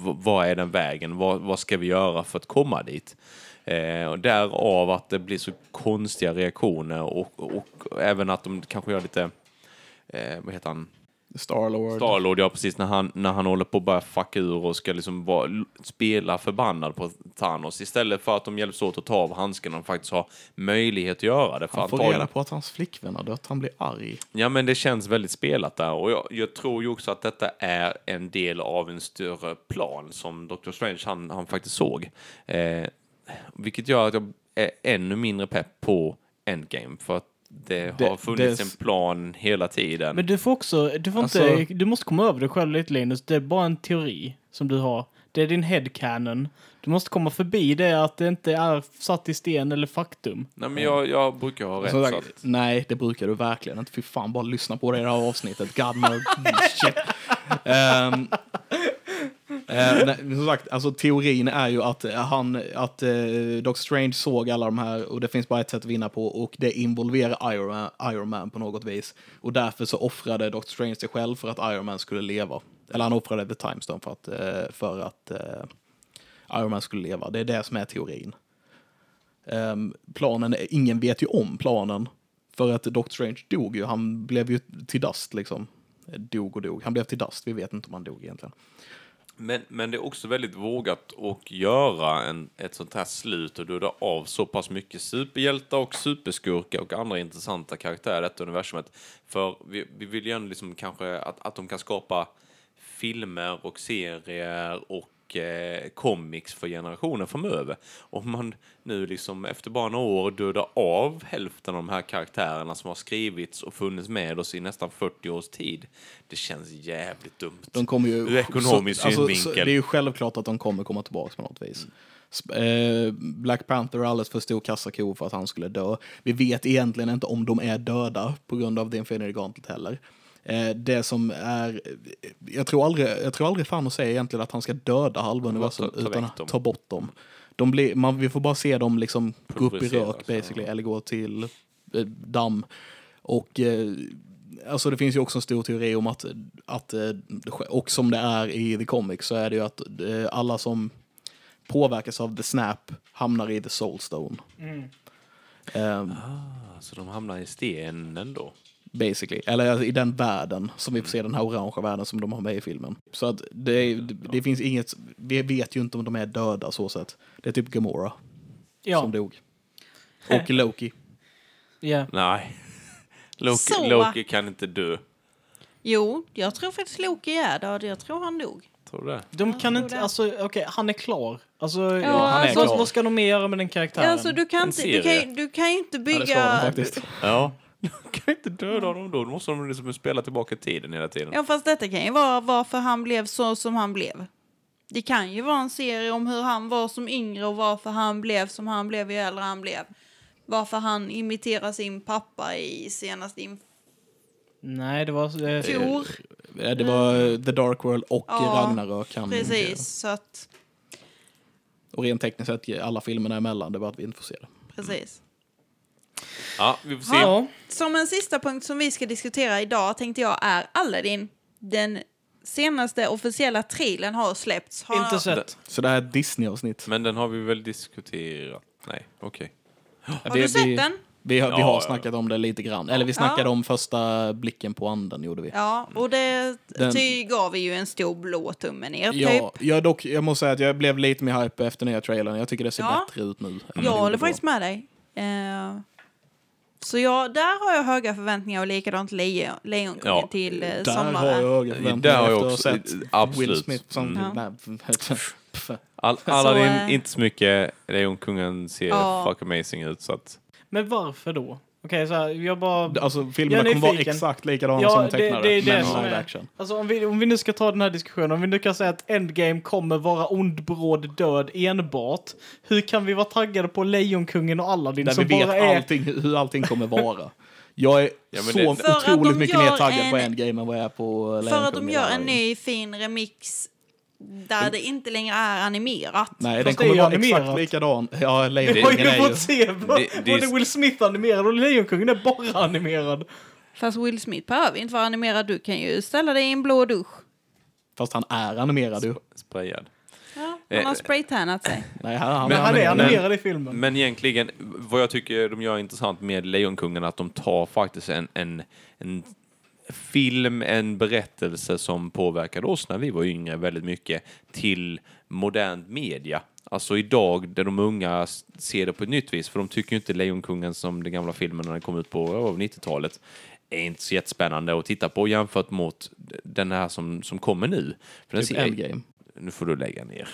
v- vad är den vägen, vad, vad ska vi göra för att komma dit? Eh, och därav att det blir så konstiga reaktioner och, och även att de kanske gör lite, eh, vad heter han, Starlord. Starlord, ja precis, när han, när han håller på att börja fucka ur och ska liksom vara, spela förbannad på Thanos istället för att de hjälps åt att ta av handsken och faktiskt ha möjlighet att göra det. För Han får antagligen- reda på att hans flickvän har dött, han blir arg. Ja, men det känns väldigt spelat där och jag, jag tror ju också att detta är en del av en större plan som Doctor Strange han, han faktiskt såg. Eh, vilket gör att jag är ännu mindre pepp på Endgame för att det, Det- har funnits det- en plan hela tiden. Men du får också, du får Alltså- inte, du måste komma över det själv lite Linus. Det är bara en teori som du har. Det är din headcanon. Du måste komma förbi det att det inte är satt i sten eller faktum. Nej, men jag, jag brukar ha rätt. Så nej, det brukar du verkligen inte. Fy fan, bara lyssna på det här avsnittet. God no shit. Ehm, eh, nej, som sagt, alltså teorin är ju att eh, han, att eh, Doctor Strange såg alla de här och det finns bara ett sätt att vinna på och det involverar Iron Man, Iron Man på något vis. Och därför så offrade Doctor Strange sig själv för att Iron Man skulle leva. Eller han offrade The Time Stone för att, eh, för att eh, Iron Man skulle leva. Det är det som är teorin. Ehm, planen, ingen vet ju om planen. För att Doctor Strange dog ju, han blev ju till dust liksom. Eh, dog och dog. Han blev till dust, vi vet inte om han dog egentligen men, men det är också väldigt vågat att göra en, ett sånt här slut och döda av så pass mycket superhjältar och superskurkar och andra intressanta karaktärer i detta universumet. För vi, vi vill ju ändå liksom kanske att, att de kan skapa filmer och serier och eh, comics för generationer framöver. Om man nu liksom efter bara några år dödar av hälften av de här karaktärerna som har skrivits och funnits med oss i nästan 40 års tid. Det känns jävligt dumt. De kommer ju... Ur ekonomisk så, synvinkel. så, det är ju självklart att de kommer komma tillbaka på något vis. Eh, Black Panther är alldeles för stor kassako för att han skulle dö. Vi vet egentligen inte om de är döda på grund av The Infinity Gauntlet heller. Eh, det som är... Jag tror aldrig, jag tror aldrig fan att säga egentligen att han ska döda halva universum, ta- ta utan dem. ta bort dem. De blir, man, vi får bara se dem liksom gå upp i rök basically, eller gå till eh, damm. Och eh, alltså det finns ju också en stor teori om att, att eh, och som det är i The Comics så är det ju att eh, alla som påverkas av The Snap hamnar i The Soulstone. Ehm, Så de hamnar i stenen då? Basically. Eller alltså, i den världen som vi får se, den här orangea världen som de har med i filmen. Så att det, det, det finns inget, vi vet ju inte om de är döda så sett. Det är typ Gamora Ja, som dog. Och Loki. ja. Nej. Loki, Så. Loki kan inte dö. Jo, jag tror faktiskt Loki är död. Jag tror han dog. Tror du det? De Ja, kan inte, det. alltså okej, han är klar. Alltså, han är vad, klar. vad ska de mer göra med den karaktären? Alltså, du, kan inte, du, kan, du kan inte Ja, det bygga... faktiskt. Ja. De kan inte döda honom då. Då måste de liksom spela tillbaka tiden hela tiden. Ja, fast detta kan ju vara varför han blev så som han blev. Det kan ju vara en serie om hur han var som yngre och varför han blev som han blev ju äldre han blev. Varför han imiterar sin pappa i senaste inf- Nej, det var... Eh, fjol. Eh, Det var The Dark World och Ja, Ragnarök. Han, Precis, så att... Och rent tekniskt sett, alla filmerna emellan, det var att vi inte får se det. Precis. Ja, vi får se. ja. Som en sista punkt som vi ska diskutera idag tänkte jag är Aladdin. Den senaste officiella trailern har släppts. Har Inte sett. Så det här är ett Disney-avsnitt. Men den har vi väl diskuterat? Nej, okej. Har du sett den? Vi har, vi Ja, har ja. snackat om det lite grann. Eller vi snackade om första blicken på anden, gjorde vi. Ja, och det Den- ty gav vi ju en stor blå tumme ner, Ja, typ. jag, dock, jag måste säga att jag blev lite mer hype efter nya trailern. Jag tycker det ser Ja. bättre ut nu. än Jag vad det håller gjorde faktiskt då. med dig. Eh, så jag, där har jag höga förväntningar och likadant Lejon, Lejonkungen Ja, till eh, Där har jag sommaren. höga förväntningar Där har jag efter att ha också- sett absolut. Will Smith som... Mm. All, Aladdin, eh, inte så mycket. Lejonkungen ser Ja. fuck amazing ut. Så att, Men varför då? Okej, så här, jag bara... Alltså filmerna kommer vara exakt likadana Ja, som det- tecknade, det är det men som live action. Alltså om vi, om vi nu ska ta den här diskussionen, om vi nu kan säga att Endgame kommer vara ond, bråd, död enbart. Hur kan vi vara taggade på Lejonkungen och Aladdin Där som vi vet är... allting, hur allting kommer vara. Jag är Ja, så det- otroligt mycket mer taggad på en- Endgame än vad jag är på För att de Lejonkungen gör en ny fin remix där det inte längre är animerat. Nej, den Fast det kommer är ju vara animerat. exakt likadan. Ja, Lejonkungen ju är ju... fått se både Det- det är- både Will Smith animerad och Lejonkungen är bara animerad. Fast Will Smith behöver inte vara animerad. Du kan ju ställa dig i en blå dusch. Fast han är animerad ju. Sprayad. Ja, Eh, han har spraytannat sig. Nej, han, Men Han är men- animerad i filmen. Men egentligen, vad jag tycker de gör intressant med Lejonkungen är att de tar faktiskt en, en, en film, en berättelse som påverkade oss när vi var yngre väldigt mycket till modern media. Alltså idag där de unga ser det på ett nytt vis, för de tycker ju inte Lejonkungen som den gamla filmen när den kom ut på ja, 90-talet är inte så jättespännande att titta på jämfört mot den här som, som kommer nu. För den typ ser- Endgame. Nu får du lägga ner.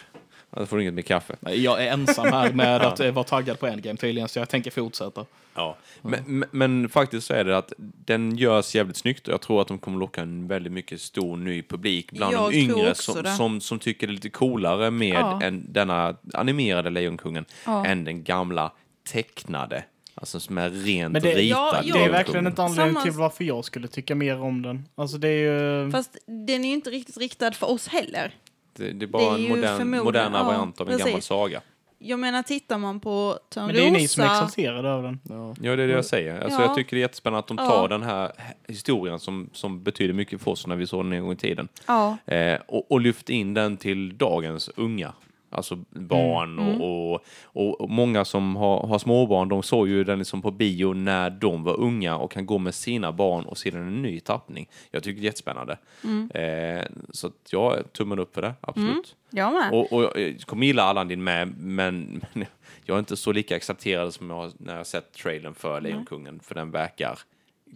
Annars får du inget mer kaffe. Jag är ensam här med att eh, vara taggad på Endgame tydligen, så jag tänker fortsätta. Ja, men, men, men faktiskt så är det att den görs jävligt snyggt och jag tror att de kommer locka en väldigt mycket stor ny publik bland Jag de yngre som, som, som tycker det är lite coolare med Ja. en, denna animerade Lejonkungen Ja. än den gamla tecknade. Alltså som är rent Men det- ritad. Ja. Det är verkligen inte anledningen Samma- till varför jag skulle tycka mer om den. Alltså det är ju... Fast den är ju inte riktigt riktad för oss heller. Det, det är det bara är en ju modern, moderna ja, variant av en gammal precis. saga. Jag menar, tittar man på Men det är ni som är Törnrosa... exalterade över den. Ja. Ja, det är det jag säger. Alltså, Ja. Jag tycker det är jättespännande att de Ja. tar den här historien som, som betyder mycket för oss när vi såg den en gång i tiden. Ja, Eh, och, och lyft in den till dagens unga. Alltså barn Mm. Och, och, och, många som har, har småbarn, de såg ju den liksom på bio när de var unga och kan gå med sina barn och se den i en ny tappning. Jag tycker det är jättespännande. Mm. Eh, så att jag tummen upp för det, absolut. jag med. Och, och jag kommer gilla Aladdin med, men, men jag är inte så lika accepterad som jag har när jag sett trailern för Lejonkungen, för den verkar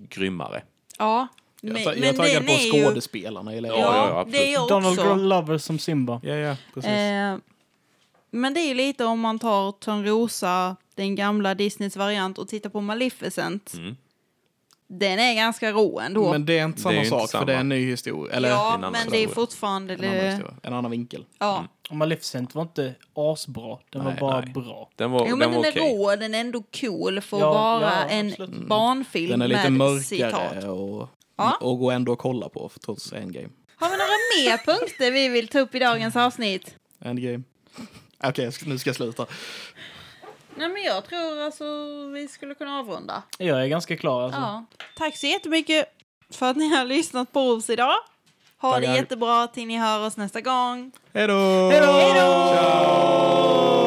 grymmare. ja. Jag, Men, jag är taggad på skådespelarna i Lejonkungen. Ja, Ja, ja, det är jag Donald. Glover som Simba. Ja, ja, precis. Eh, men det är ju lite om man tar Törnrosa, den gamla Disneys variant, och tittar på Maleficent. Mm. Den är ganska rå ändå. Men det är inte är samma ju inte sak, samma. för det är en ny historia. Eller ja, en annan men det är fortfarande... en annan historia. En annan vinkel. ja. Och Maleficent var inte asbra. Den var Nej, bara nej. bra. Den var, Jo, den men var den är rå, den är ändå cool för att Ja, vara ja, en absolut. barnfilm Den är lite med citat. mörkare och, Ja. och går ändå att kolla på trots Endgame. Har vi några mer punkter vi vill ta upp i dagens avsnitt? Endgame. Okej, ska- nu ska jag sluta. Nej, men jag tror alltså vi skulle kunna avrunda. Jag är ganska klar alltså. Ja. Tack så jättemycket för att ni har lyssnat på oss idag. Ha det Tackar. jättebra till ni hör oss nästa gång. Hej då! Hej då!